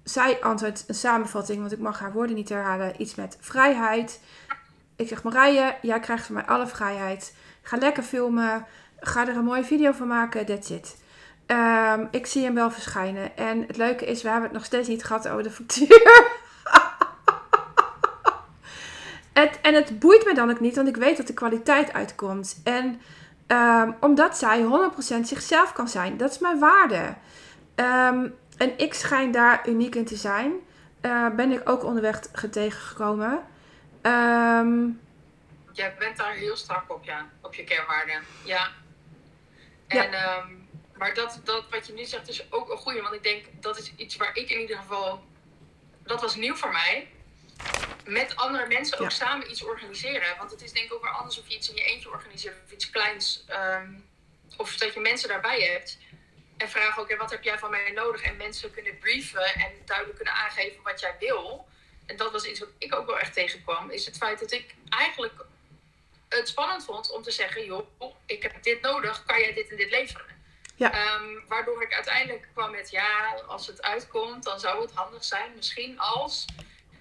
A: zij antwoordt een samenvatting, want ik mag haar woorden niet herhalen. Iets met vrijheid. Ik zeg Marije, jij krijgt van mij alle vrijheid. Ga lekker filmen. Ga er een mooie video van maken. That's it. Ehm, ik zie hem wel verschijnen. En het leuke is, we hebben het nog steeds niet gehad over de factuur. het, en het boeit me dan ook niet, want ik weet dat de kwaliteit uitkomt. En ehm, omdat zij 100% zichzelf kan zijn. Dat is mijn waarde. Ehm, en ik schijn daar uniek in te zijn. Eh, ben ik ook onderweg ge- tegengekomen. Ehm,
B: Jij bent daar heel strak op, ja. Op je kernwaarden. Ja.
A: Ja.
B: En, ehm, maar dat, dat wat je nu zegt is ook een goede. Want ik denk, dat is iets waar ik in ieder geval... Dat was nieuw voor mij. Met andere mensen ook
A: Ja.
B: samen iets organiseren. Want het is denk ik ook weer anders of je iets in je eentje organiseert. Of iets kleins. ehm, of dat je mensen daarbij hebt. En vragen ook, wat heb jij van mij nodig? En mensen kunnen brieven en duidelijk kunnen aangeven wat jij wil. En dat was iets wat ik ook wel echt tegenkwam. Is het feit dat ik eigenlijk het spannend vond om te zeggen: joh, ik heb dit nodig, kan jij dit en dit leveren?
A: Ja.
B: Ehm, waardoor ik uiteindelijk kwam met: ja, als het uitkomt, dan zou het handig zijn, misschien als.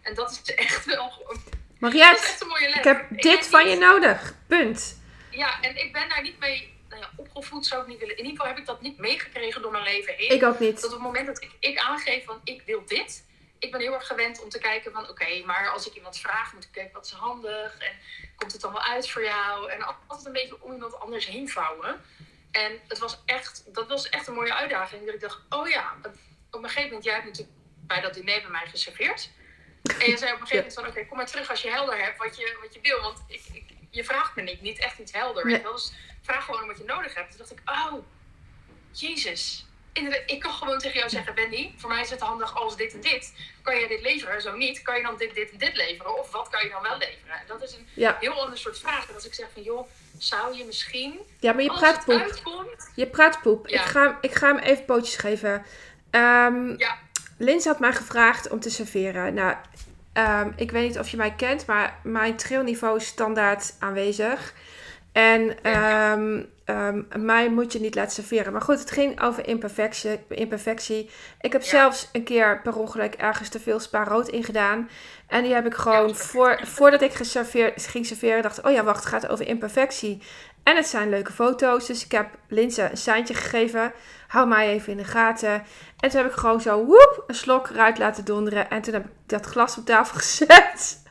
B: En dat is echt wel.
A: Mariette,
B: echt een mooie les.
A: ik heb dit van
B: niet-
A: je nodig. Punt.
B: Ja, en ik ben daar niet mee nou ja, opgevoed, zou ik niet willen. In ieder geval heb ik dat niet meegekregen door mijn leven heen.
A: Ik ook niet.
B: Dat op het moment dat ik, ik aangeef van ik wil dit, ik ben heel erg gewend om te kijken van oké, maar als ik iemand vraag, moet ik kijken wat is handig en komt het dan wel uit voor jou en altijd een beetje om iemand anders heen vouwen. En het was echt, dat was echt een mooie uitdaging. Dat ik dacht, oh ja, op een gegeven moment, jij hebt natuurlijk bij dat diner bij mij geserveerd. En je zei op een gegeven moment van oké, kom maar terug als je helder hebt wat je, wat je wil. Want ik, ik, je vraagt me niet, niet echt iets helder.
A: Nee.
B: Dus vraag gewoon om wat je nodig hebt. Toen dacht ik, oh, Jezus. Inderdaad, ik kan gewoon tegen jou zeggen, Wendy, voor mij is het handig als dit en dit. Kan jij dit leveren? Zo niet. Kan je dan dit, dit en dit leveren? Of wat kan je dan wel leveren? En dat is een
A: Ja,
B: heel ander soort vraag. En als ik zeg van, joh, zou je misschien,
A: ja maar je
B: als
A: praat poep.
B: uitkomt...
A: Je praat poep.
B: Ja.
A: Ik, ga, ik ga hem even pootjes geven. Ehm
B: Ja.
A: Lins had mij gevraagd om te serveren. Nou, ehm, ik weet niet of je mij kent, maar mijn trilniveau is standaard aanwezig. En ehm, ehm, mij moet je niet laten serveren. Maar goed, het ging over imperfectie. imperfectie. Ik heb
B: Ja.
A: zelfs een keer per ongeluk ergens te veel spa rood ingedaan. En die heb ik gewoon, voor, voordat ik geserveerd, ging serveren, dacht oh ja, wacht, het gaat over imperfectie. En het zijn leuke foto's. Dus ik heb Linse een seintje gegeven. Hou mij even in de gaten. En toen heb ik gewoon zo woep, een slok eruit laten donderen. En toen heb ik dat glas op tafel gezet.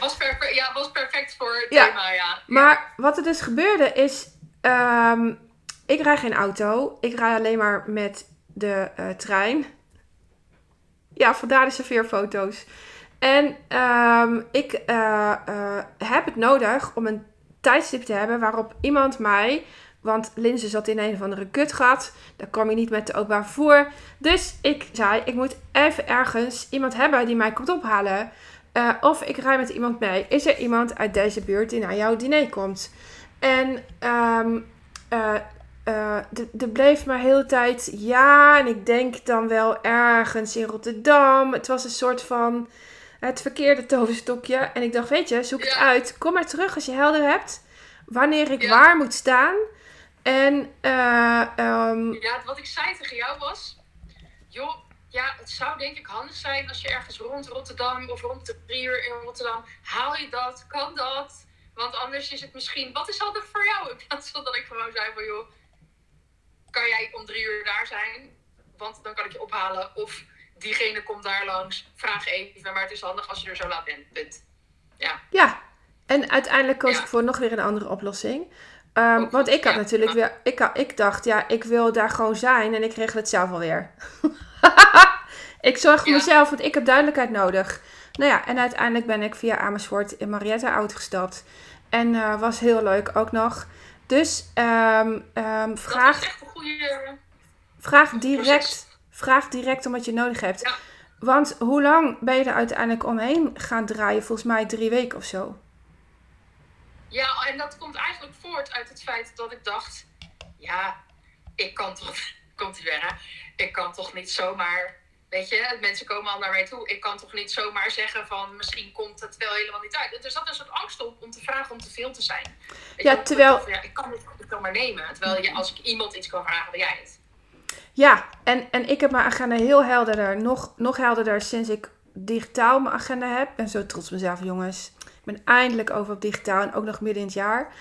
B: Was perfect, ja, was perfect voor het
A: Ja.
B: thema, ja.
A: Maar wat er dus gebeurde is... ehm, ik rij geen auto. Ik rij alleen maar met de eh, trein. Ja, vandaar de serveerfoto's. En ehm, ik eh, eh, heb het nodig om een tijdstip te hebben waarop iemand mij. Want Linse zat in een of andere kutgat. Daar kwam je niet met de openbaar vervoer. Dus ik zei: ik moet even ergens iemand hebben die mij komt ophalen. Eh, of ik rij met iemand mee. Is er iemand uit deze buurt die naar jouw diner komt? En um, er bleef maar heel tijd ja. En ik denk dan wel ergens in Rotterdam. Het was een soort van het verkeerde toverstokje. En ik dacht, weet je, zoek het uit. Kom maar terug als je helder hebt wanneer ik waar moet staan. En uh,
B: ja, wat ik zei tegen jou was, joh, ja, het zou denk ik handig zijn als je ergens rond Rotterdam of rond de drie uur in Rotterdam, haal je dat, kan dat? Want anders is het misschien, wat is handig voor jou? In plaats van dat ik gewoon zei van, joh, kan jij om drie uur daar zijn? Want dan kan ik je ophalen. Of diegene komt daar langs, vraag even, maar het is handig als je er zo laat bent. Punt. Ja.
A: Ja, en uiteindelijk koos ik voor nog weer een andere oplossing. Um, want ik had natuurlijk weer, ik, had, ik dacht, ja, ik wil daar gewoon zijn en ik regel het zelf alweer. ik zorg voor mezelf, want ik heb duidelijkheid nodig. Nou ja, en uiteindelijk ben ik via Amersfoort in Marietta uitgestapt. En uh, was heel leuk ook nog. Dus um, um, vraag, goede... vraag direct Vraag direct om wat je nodig hebt. Ja. Want hoe lang ben je er uiteindelijk omheen gaan draaien? Volgens mij drie weken of zo.
B: Ja, en dat komt eigenlijk voort uit het feit dat ik dacht... Ja, ik kan toch... Komt hij weer, Ik kan toch niet zomaar... Weet je, mensen komen al naar mij toe. Ik kan toch niet zomaar zeggen van... Misschien komt het wel helemaal niet uit. Er zat een soort angst op om te vragen om te veel te zijn.
A: ja, terwijl...
B: ja, ik kan het ik kan maar nemen. Terwijl je, als ik iemand iets kan vragen, ben jij het.
A: Ja, en, en ik heb mijn agenda heel helderder. Nog, nog helderder sinds ik digitaal mijn agenda heb. Ben zo trots mezelf, jongens. Ik ben eindelijk over op digitaal en ook nog midden in het jaar.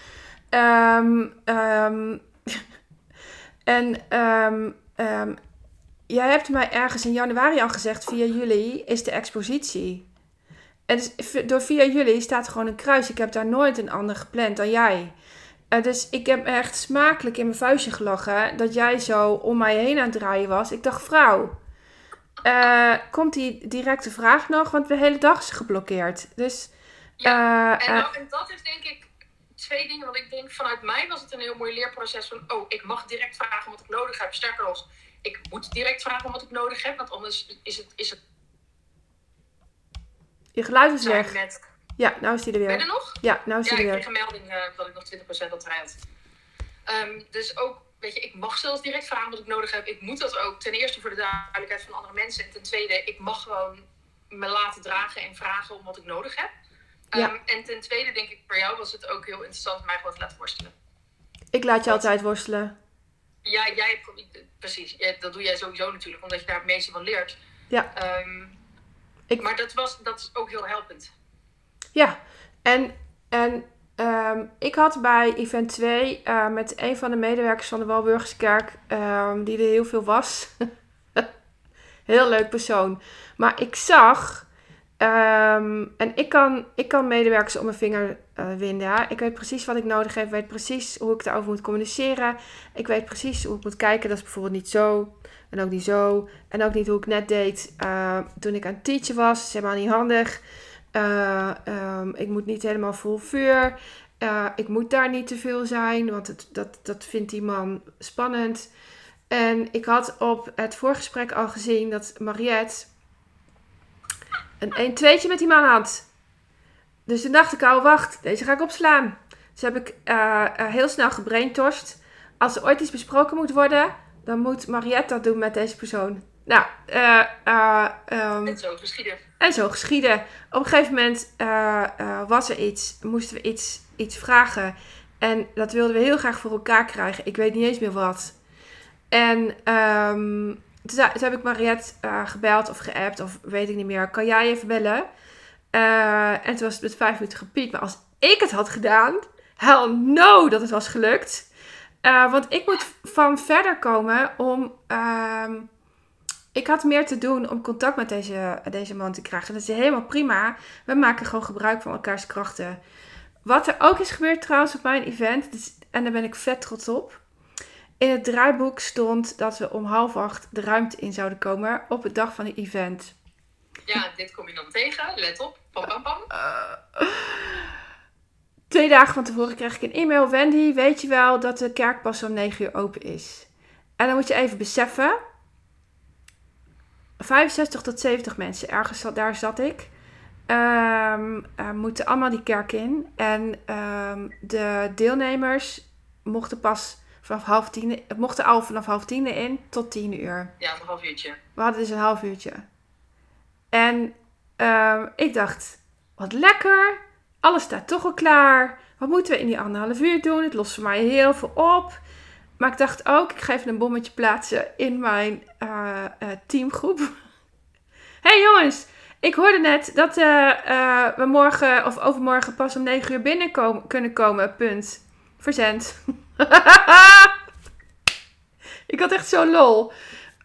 A: Um, um, en um, jij hebt mij ergens in januari al gezegd, via juli is de expositie. En dus, door via juli staat gewoon een kruis. Ik heb daar nooit een ander gepland dan jij. Uh, dus ik heb echt smakelijk in mijn vuistje gelachen dat jij zo om mij heen aan het draaien was. Ik dacht, vrouw, uh, komt die directe vraag nog? Want de hele dag is geblokkeerd. Dus,
B: ja, uh, en, nou, en, dat is denk ik twee dingen. Want ik denk vanuit mij was het een heel mooi leerproces van... oh, ik mag direct vragen wat ik nodig heb. Sterker nog, ik moet direct vragen wat ik nodig heb. Want anders is het... Is het
A: je geluid is weg. Met, ja, nou is hij er weer.
B: Ben je er nog?
A: Ja, nou is hij er weer.
B: Ja, ik kreeg een melding uh, dat ik nog 20% had rijdt. Um, dus ook, weet je, ik mag zelfs direct vragen wat ik nodig heb. Ik moet dat ook. Ten eerste voor de duidelijkheid van andere mensen. En ten tweede, ik mag gewoon me laten dragen en vragen om wat ik nodig heb. Um, ja. En ten tweede denk ik, voor jou was het ook heel interessant om mij gewoon te laten worstelen.
A: Ik laat je altijd worstelen.
B: Ja, jij, precies. dat doe jij sowieso natuurlijk, omdat je daar het meeste van leert.
A: Ja.
B: Um, ik... Maar dat, was, dat is ook heel helpend.
A: Ja, en, en um, ik had bij event 2 uh, eh, met een van de medewerkers van de Walburgerskerk, um, die er heel veel was. heel leuk persoon. Maar ik zag, um, en ik kan, ik kan medewerkers om mijn vinger uh, winden. Ik weet precies wat ik nodig heb, ik weet precies hoe ik daarover moet communiceren. Ik weet precies hoe ik moet kijken, dat is bijvoorbeeld niet zo. En ook niet zo. En ook niet hoe ik net deed uh, toen ik aan het teachen was. Dat is helemaal niet handig. Uh, um, ik moet niet helemaal vol vuur. Uh, ik moet daar niet te veel zijn, want het, dat, dat vindt die man spannend. En ik had op het voorgesprek al gezien dat Mariette een 1 2 met die man had. Dus toen dacht ik al, wacht, deze ga ik opslaan. Dus heb ik uh, heel snel gebraintorst. Als er ooit iets besproken moet worden, dan moet Mariette dat doen met deze persoon. Nou, uh, uh, um,
B: en zo geschieden.
A: En zo geschieden. Op een gegeven moment uh, was er iets, moesten we iets, iets vragen. En dat wilden we heel graag voor elkaar krijgen. Ik weet niet eens meer wat. En um, toen, toen, heb ik Mariette gebeld of geappt of weet ik niet meer. Kan jij even bellen? en toen was het met vijf minuten gepiept. Maar als ik het had gedaan, hell no dat het was gelukt. want ik moet van verder komen om... Ehm, ik had meer te doen om contact met deze, deze man te krijgen. Dat is helemaal prima. We maken gewoon gebruik van elkaars krachten. Wat er ook is gebeurd trouwens op mijn event, dus, en daar ben ik vet trots op. In het draaiboek stond dat we om half acht de ruimte in zouden komen op het dag van het event.
B: Ja, dit kom je dan tegen. Let op. Pam, pam, pam.
A: Twee dagen van tevoren kreeg ik een e-mail. Wendy, weet je wel dat de kerk pas om 9 uur open is? En dan moet je even beseffen. 65 tot 70 mensen, ergens zat- daar zat ik. Ehm, eh, moeten allemaal die kerk in. En ehm, de deelnemers mochten pas vanaf half tien, mochten al vanaf half tien in tot tien uur.
B: Ja, een half uurtje.
A: We hadden dus een half uurtje. En ehm, ik dacht, wat lekker. Alles staat toch al klaar. Wat moeten we in die anderhalf uur doen? Het lost voor mij heel veel op. Maar ik dacht ook, ik ga even een bommetje plaatsen in mijn eh, eh, teamgroep. hey jongens, ik hoorde net dat eh, we morgen of overmorgen pas om 9 uur binnen kunnen komen. Punt. Verzend. ik had echt zo lol.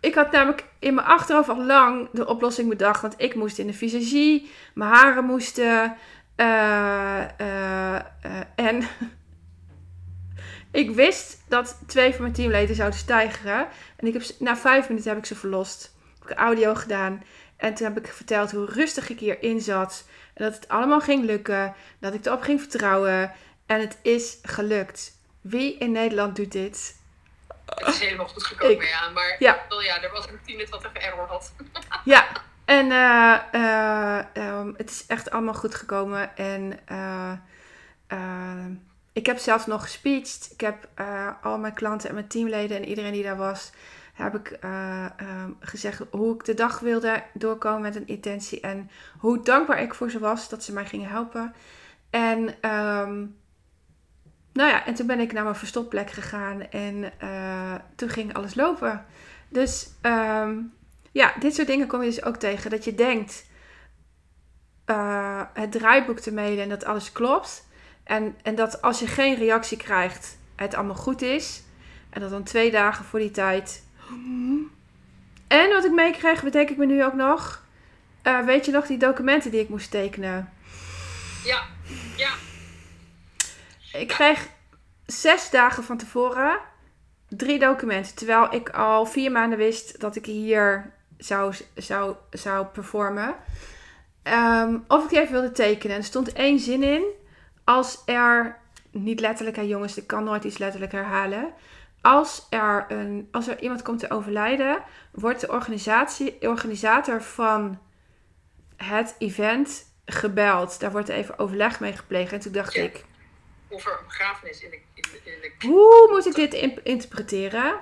A: Ik had namelijk in mijn achterhoofd al lang de oplossing bedacht. Want ik moest in de visagie. Mijn haren moesten. en ik wist dat twee van mijn teamleden zouden stijgeren. En ik heb, ze- na vijf minuten heb ik ze verlost. Heb ik een audio gedaan. En toen heb ik verteld hoe rustig ik hierin zat. En dat het allemaal ging lukken. Dat ik erop ging vertrouwen. En het is gelukt. Wie in Nederland doet dit?
B: Het is helemaal goed gekomen,
A: Ik-
B: ja. Maar
A: Ja.
B: wel, ja, er was een teamlid wat even error had.
A: Ja, en eh, eh, ehm, het is echt allemaal goed gekomen. En eh, eh, ik heb zelfs nog gespeecht. Ik heb eh, al mijn klanten en mijn teamleden en iedereen die daar was, heb ik eh, ehm, gezegd hoe ik de dag wilde doorkomen met een intentie. En hoe dankbaar ik voor ze was dat ze mij gingen helpen. En ehm, nou ja, en toen ben ik naar mijn verstopplek gegaan en eh, toen ging alles lopen. Dus ehm, ja, dit soort dingen kom je dus ook tegen. Dat je denkt eh, het draaiboek te mailen en dat alles klopt. En, en dat als je geen reactie krijgt, het allemaal goed is. En dat dan twee dagen voor die tijd. En wat ik meekreeg, bedenk ik me nu ook nog. eh, weet je nog die documenten die ik moest tekenen?
B: Ja, ja.
A: Ik kreeg zes dagen van tevoren drie documenten. Terwijl ik al vier maanden wist dat ik hier zou, zou, zou performen. Ehm, of ik die even wilde tekenen. En er stond één zin in. Als er, niet letterlijk hè jongens, ik kan nooit iets letterlijk herhalen. Als er, een, als er iemand komt te overlijden, wordt de organisatie, organisator van het event gebeld. Daar wordt even overleg mee gepleegd. En toen dacht
B: Ja.
A: ik,
B: Of er een begrafenis in de... In de, in de
A: hoe moet ik dit in- interpreteren?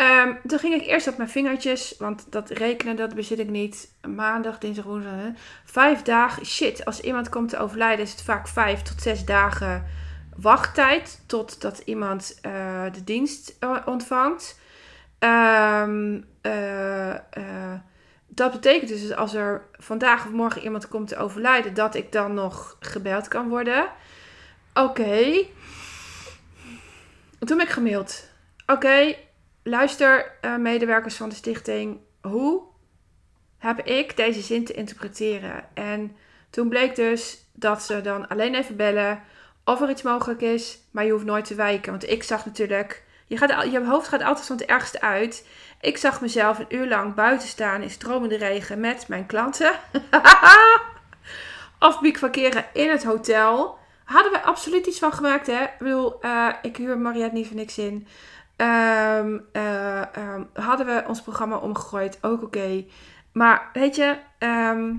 A: Ehm, toen ging ik eerst op mijn vingertjes, want dat rekenen, dat bezit ik niet. Maandag, dinsdag, woensdag. hè. Vijf dagen, shit. Als iemand komt te overlijden, is het vaak vijf tot zes dagen wachttijd totdat iemand eh, de dienst eh, ontvangt. Ehm, eh, dat betekent dus als er vandaag of morgen iemand komt te overlijden, dat ik dan nog gebeld kan worden. Oké. Toen ben ik gemaild. Oké, luister, eh, medewerkers van de stichting. Hoe heb ik deze zin te interpreteren? En toen bleek dus dat ze dan alleen even bellen of er iets mogelijk is, maar je hoeft nooit te wijken. Want ik zag natuurlijk, je, gaat, je hoofd gaat altijd van het ergste uit. Ik zag mezelf een uur lang buiten staan in stromende regen met mijn klanten. Afbiek verkeren in het hotel. Hadden we absoluut iets van gemaakt, hè? Ik eh, ik huur Mariette niet voor niks in. Ehm, eh, ehm, hadden we ons programma omgegooid, ook oké. Maar weet je, ehm,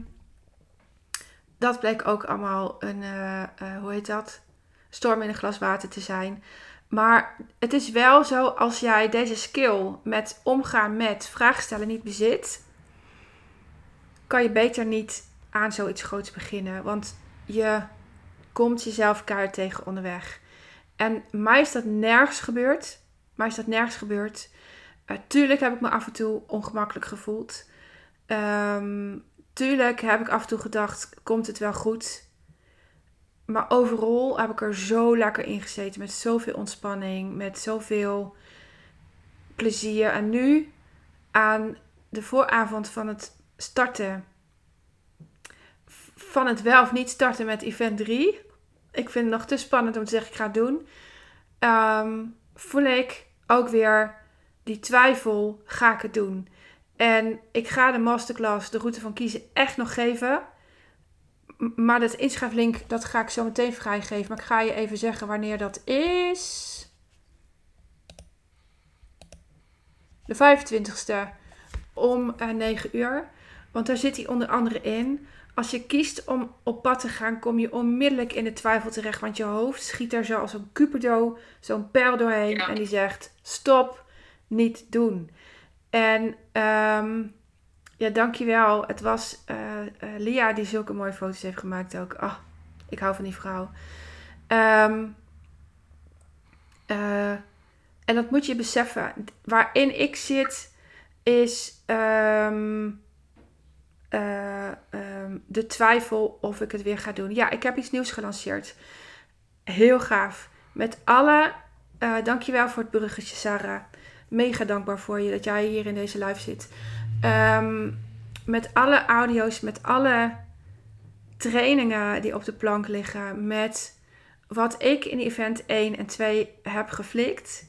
A: dat bleek ook allemaal een, eh, eh, hoe heet dat? Storm in een glas water te zijn. Maar het is wel zo, als jij deze skill met omgaan met vragen stellen niet bezit, kan je beter niet aan zoiets groots beginnen. Want je komt jezelf keihard tegen onderweg. En mij is dat nergens gebeurd. Mij is dat nergens gebeurd. Eh, tuurlijk heb ik me af en toe ongemakkelijk gevoeld. Ehm, tuurlijk heb ik af en toe gedacht, komt het wel goed? Maar overal heb ik er zo lekker in gezeten. Met zoveel ontspanning. Met zoveel plezier. En nu, aan de vooravond van het starten. Van het wel of niet starten met event 3. Ik vind het nog te spannend om te zeggen, ik ga het doen. Ehm, voel ik ook weer die twijfel, ga ik het doen? En ik ga de masterclass, de route van kiezen, echt nog geven. Maar dat inschrijflink, dat ga ik zo meteen vrijgeven. Maar ik ga je even zeggen wanneer dat is. De 25ste om eh 9 uur. Want daar zit hij onder andere in. Als je kiest om op pad te gaan, kom je onmiddellijk in de twijfel terecht. Want je hoofd schiet er zo als een cupido, zo'n pijl doorheen.
B: Ja.
A: En die zegt, stop, niet doen. En ehm ja, dankjewel. Het was eh, eh, Lia die zulke mooie foto's heeft gemaakt ook. Ah, ik hou van die vrouw. Ehm, eh, en dat moet je beseffen. Waarin ik zit is ehm, eh, ehm, de twijfel of ik het weer ga doen. Ja, ik heb iets nieuws gelanceerd. Heel gaaf. Met alle... eh dankjewel voor het bruggetje, Sarah. Mega dankbaar voor je dat jij hier in deze live zit. Ehm, met alle audio's, met alle trainingen die op de plank liggen, met wat ik in event 1 en 2 heb geflikt,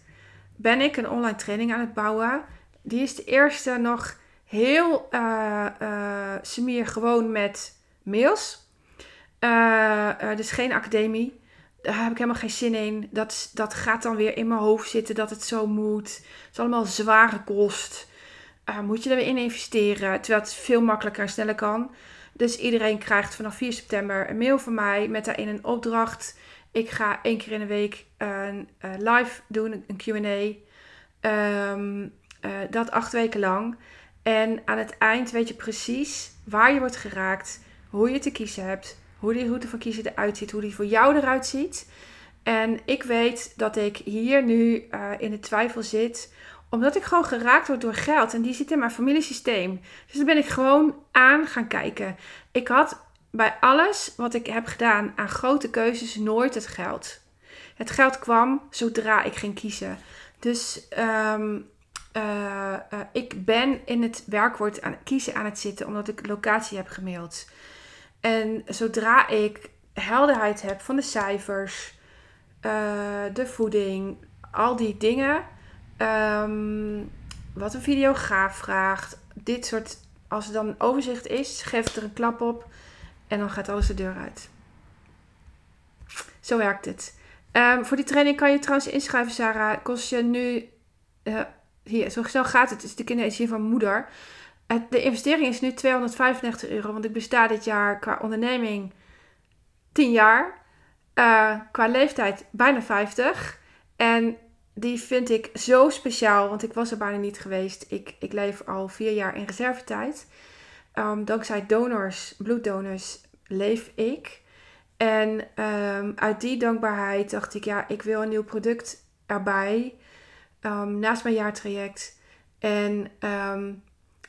A: ben ik een online training aan het bouwen. Die is de eerste nog heel eh semier gewoon met mails. Eh, dus geen academie. Daar heb ik helemaal geen zin in. Dat, dat gaat dan weer in mijn hoofd zitten dat het zo moet. Het is allemaal zware kost. Moet je er weer in investeren. Terwijl het veel makkelijker en sneller kan. Dus iedereen krijgt vanaf 4 september een mail van mij met daarin een opdracht. Ik ga één keer in de week een live doen, een QA. Ehm, eh, dat acht weken lang. En aan het eind weet je precies waar je wordt geraakt, hoe je te kiezen hebt, hoe die route van kiezen eruit ziet, hoe die voor jou eruit ziet. En ik weet dat ik hier nu eh, in de twijfel zit, omdat ik gewoon geraakt word door geld. En die zit in mijn familiesysteem. Dus dan ben ik gewoon aan gaan kijken. Ik had bij alles wat ik heb gedaan aan grote keuzes nooit het geld. Het geld kwam zodra ik ging kiezen. Dus ehm, eh, eh, ik ben in het werkwoord aan kiezen aan het zitten omdat ik locatie heb gemaild. En zodra ik helderheid heb van de cijfers, eh, de voeding, al die dingen, ehm, wat een videograaf vraagt, dit soort, als er dan een overzicht is, geef er een klap op en dan gaat alles de deur uit. Zo werkt het. Ehm, voor die training kan je trouwens inschrijven, Sarah. Kost je nu. Hier, zo, zo gaat het. Het is de kinderenergie van moeder. Het- de investering is nu 295 euro. Want ik besta dit jaar qua onderneming 10 jaar. Eh, qua leeftijd bijna 50. En die vind ik zo speciaal. Want ik was er bijna niet geweest. Ik, ik leef al vier jaar in reservetijd. Ehm, dankzij donors, bloeddonors, leef ik. En ehm, uit die dankbaarheid dacht ik, ja, ik wil een nieuw product erbij. Ehm, naast mijn jaartraject. En ehm,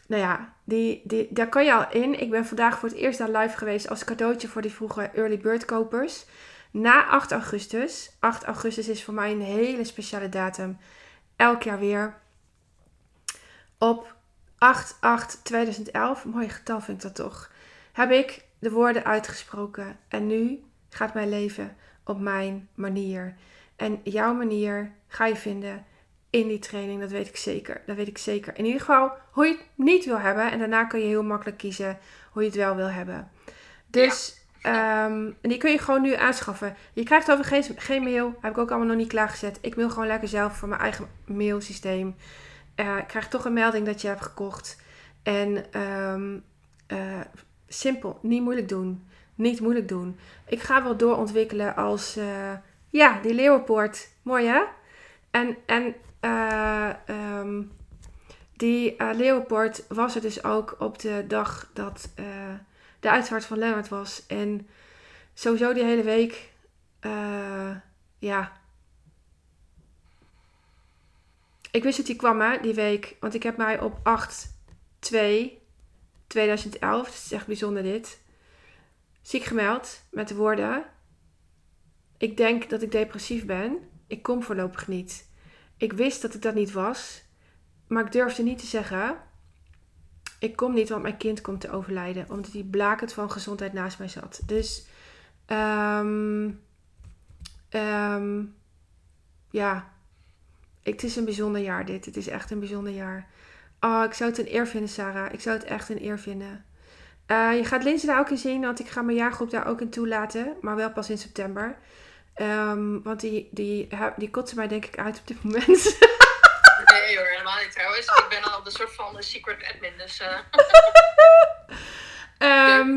A: nou ja, die, die, daar kan je al in. Ik ben vandaag voor het eerst daar live geweest als cadeautje voor die vroege early bird kopers. Na 8 augustus. 8 augustus is voor mij een hele speciale datum. Elk jaar weer. Op 8-8-2011, mooi getal vind ik dat toch, heb ik de woorden uitgesproken. En nu gaat mijn leven op mijn manier. En jouw manier ga je vinden in die training, dat weet ik zeker. Dat weet ik zeker. In ieder geval hoe je het niet wil hebben. En daarna kun je heel makkelijk kiezen hoe je het wel wil hebben. Dus, ehm, en die kun je gewoon nu aanschaffen. Je krijgt overigens geen, geen mail. Heb ik ook allemaal nog niet klaargezet. Ik mail gewoon lekker zelf voor mijn eigen mailsysteem. Eh, ik krijg toch een melding dat je hebt gekocht. En ehm, eh, simpel, niet moeilijk doen. Niet moeilijk doen. Ik ga wel doorontwikkelen als, eh, ja, die leeuwenpoort. Mooi hè? En, en eh, ehm, die uh, leeuwenpoort was er dus ook op de dag dat eh, de uitvaart van Lennart was. En sowieso die hele week, ja. Ik wist dat die kwam hè, die week. Want ik heb mij op 8 2 2011, het is echt bijzonder dit, ziek gemeld met de woorden: Ik denk dat ik depressief ben. Ik kom voorlopig niet. Ik wist dat ik dat niet was, maar ik durfde niet te zeggen: Ik kom niet, want mijn kind komt te overlijden. Omdat die blakend van gezondheid naast mij zat. Dus, ehm, ja, het is een bijzonder jaar dit. Het is echt een bijzonder jaar. Oh, ik zou het een eer vinden, Sarah. Ik zou het echt een eer vinden. Eh, je gaat Linse daar ook in zien, want ik ga mijn jaargroep daar ook in toelaten. Maar wel pas in september. Ehm, want die, die, die kotsen mij denk ik uit op dit moment.
B: nee hoor, helemaal niet trouwens. Ik ben al een soort van secret admin, dus... Uh...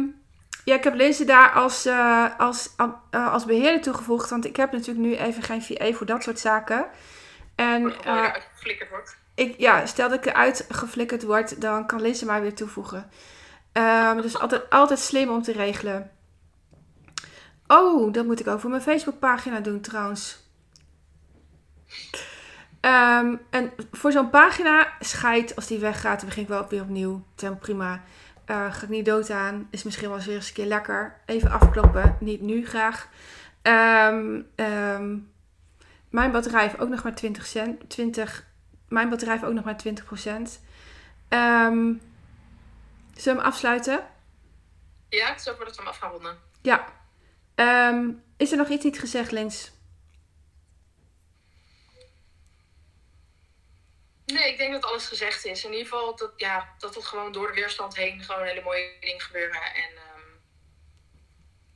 A: ja, ik heb Linse daar als, uh, als, uh, als beheerder toegevoegd. Want ik heb natuurlijk nu even geen VA voor dat soort zaken. En...
B: Uh, wordt.
A: Ik, ja, stel dat ik eruit geflikkerd word, dan kan Linse mij weer toevoegen. Um, dus altijd, altijd slim om te regelen. Oh, dat moet ik ook voor mijn Facebookpagina doen trouwens. Um, en voor zo'n pagina, scheid, als die weggaat, dan begin ik wel weer opnieuw. Ten prima. Uh, ga ik niet dood aan. Is misschien wel eens weer eens een keer lekker. Even afkloppen. Niet nu graag. Um, um, mijn batterij heeft ook nog maar 20 cent. 20, mijn batterij heeft ook nog maar 20 procent. Zullen we hem afsluiten?
B: Ja, het is ook dat we hem af gaan ronden.
A: Ja. Is er nog iets niet gezegd, Lins?
B: Nee, ik denk dat alles gezegd is. In ieder geval dat, ja, dat het gewoon door de weerstand heen gewoon hele mooie dingen gebeuren. En um,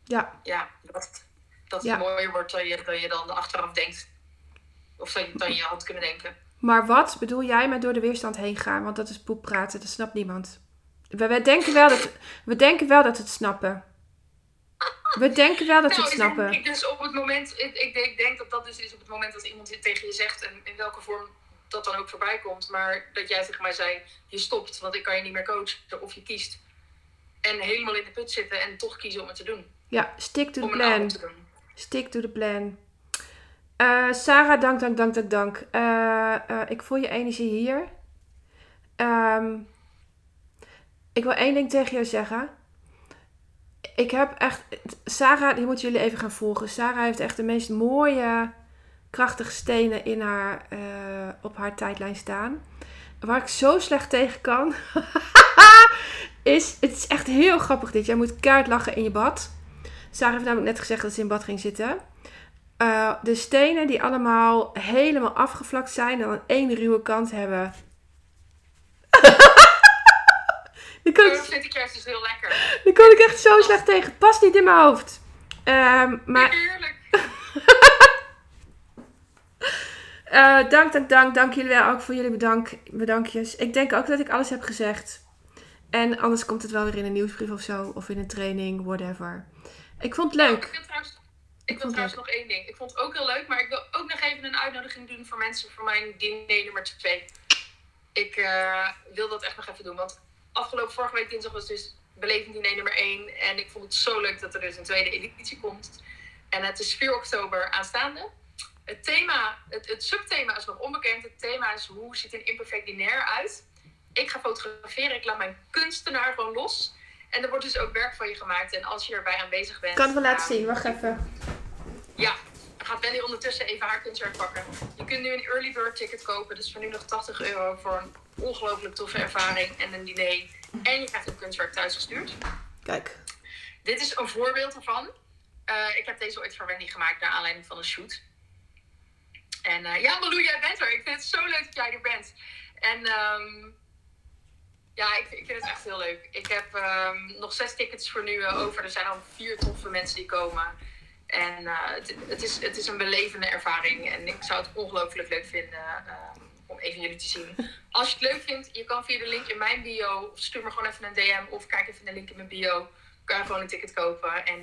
A: ja.
B: Ja, dat, dat het mooier wordt dan je, dan je dan achteraf denkt. Of dan, dan je had kunnen denken.
A: Maar wat bedoel jij met door de weerstand heen gaan? Want dat is poep praten, dat snapt niemand. We, we, denken wel dat, we denken wel dat het snappen. We denken wel dat we het nou, snappen.
B: Ik, dus op het moment, ik, ik, ik, denk dat dat dus is op het moment dat iemand tegen je zegt en in welke vorm dat dan ook voorbij komt. Maar dat jij tegen mij zei, je stopt, want ik kan je niet meer coachen. Of je kiest. En helemaal in de put zitten en toch kiezen om het te doen.
A: Ja, stick to the plan. Stick to the plan. Uh, Sarah, dank, dank, dank, dank, dank. Uh, uh, ik voel je energie hier. Um, ik wil één ding tegen jou zeggen. Ik heb echt... Sarah, die moeten jullie even gaan volgen. Sarah heeft echt de meest mooie krachtige stenen in haar, uh, op haar tijdlijn staan. Waar ik zo slecht tegen kan, is, het is echt heel grappig dit. Jij moet kaart lachen in je bad. Sarah heeft namelijk net gezegd dat ze in bad ging zitten. Uh, de stenen die allemaal helemaal afgevlakt zijn en aan één ruwe kant hebben.
B: Die kan ik juist dus heel lekker.
A: Daar kon ik echt zo slecht tegen. Past niet in mijn hoofd. Um, maar...
B: Heerlijk.
A: Uh, dank, dank, dank. Dank jullie wel ook voor jullie bedank, bedankjes. Ik denk ook dat ik alles heb gezegd. En anders komt het wel weer in een nieuwsbrief of zo. Of in een training, whatever. Ik vond het leuk.
B: ik trouwens, ik wil trouwens nog één ding. Ik vond het ook heel leuk. Maar ik wil ook nog even een uitnodiging doen voor mensen voor mijn diner nummer 2. Ik uh, wil dat echt nog even doen. Want afgelopen vorige week dinsdag was dus beleving diner nummer 1. En ik vond het zo leuk dat er dus een tweede editie komt. En het is 4 oktober aanstaande. Het thema, het, het subthema is nog onbekend. Het thema is hoe ziet een imperfect diner uit? Ik ga fotograferen. Ik laat mijn kunstenaar gewoon los. En er wordt dus ook werk van je gemaakt. En als je erbij aanwezig bent...
A: Kan ik wel laten zien. Wacht even.
B: Ja, gaat Wendy ondertussen even haar kunstwerk pakken. Je kunt nu een early bird ticket kopen. Dus voor nu nog 80 euro voor een ongelooflijk toffe ervaring en een diner. En je krijgt een kunstwerk thuis gestuurd.
A: Kijk.
B: Dit is een voorbeeld ervan. Uh, ik heb deze ooit voor Wendy gemaakt naar aanleiding van een shoot. En uh, ja, Malou, jij bent er. Ik vind het zo leuk dat jij er bent. En um, ja, ik, ik, vind het echt heel leuk. Ik heb um, nog zes tickets voor nu uh, over. Er zijn al vier toffe mensen die komen. En het, het, is, het is een belevende ervaring. En ik zou het ongelooflijk leuk vinden um, om even jullie te zien. Als je het leuk vindt, je kan via de link in mijn bio. Of stuur me gewoon even een DM. Of kijk even de link in mijn bio. Kan je gewoon een ticket kopen. En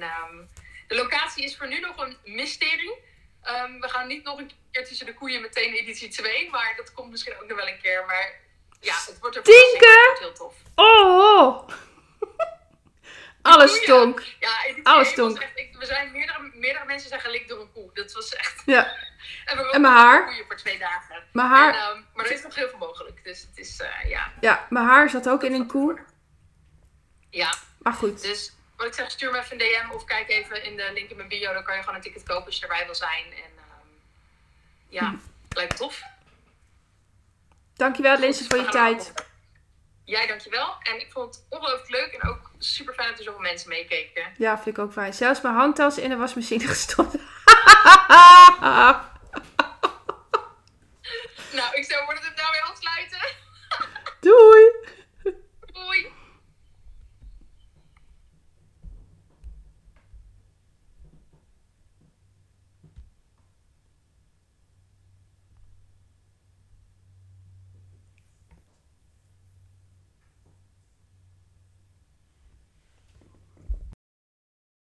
B: de locatie is voor nu nog een mysterie. Um, we gaan niet nog een keer tussen de koeien meteen editie 2. Maar dat komt misschien ook nog wel een keer. Maar ja, het wordt er heel tof.
A: Oh! Alles stonk.
B: Ja,
A: Alles stonk.
B: Echt, ik, we zijn meerdere, meerdere mensen zeggen lik door een koe. Dat was echt...
A: Ja.
B: en, we
A: en mijn haar.
B: koeien voor twee dagen.
A: Mijn haar.
B: En, um, maar er is nog heel veel mogelijk. Dus het is, uh, ja.
A: Ja, mijn haar zat ook in een koe.
B: Ja.
A: Maar goed.
B: Dus wat ik zeg, stuur me even een DM of kijk even in de link in mijn bio. Dan kan je gewoon een ticket kopen als je erbij wil zijn. En um, ja, hm. lijkt tof.
A: Dankjewel Linse voor je tijd
B: jij dankjewel. En ik vond het ongelooflijk leuk en ook super fijn dat er zoveel mensen meekeken.
A: Ja, vind ik ook fijn. Zelfs mijn handtas in de wasmachine gestopt. nou, ik zou worden het nou afsluiten. Doei!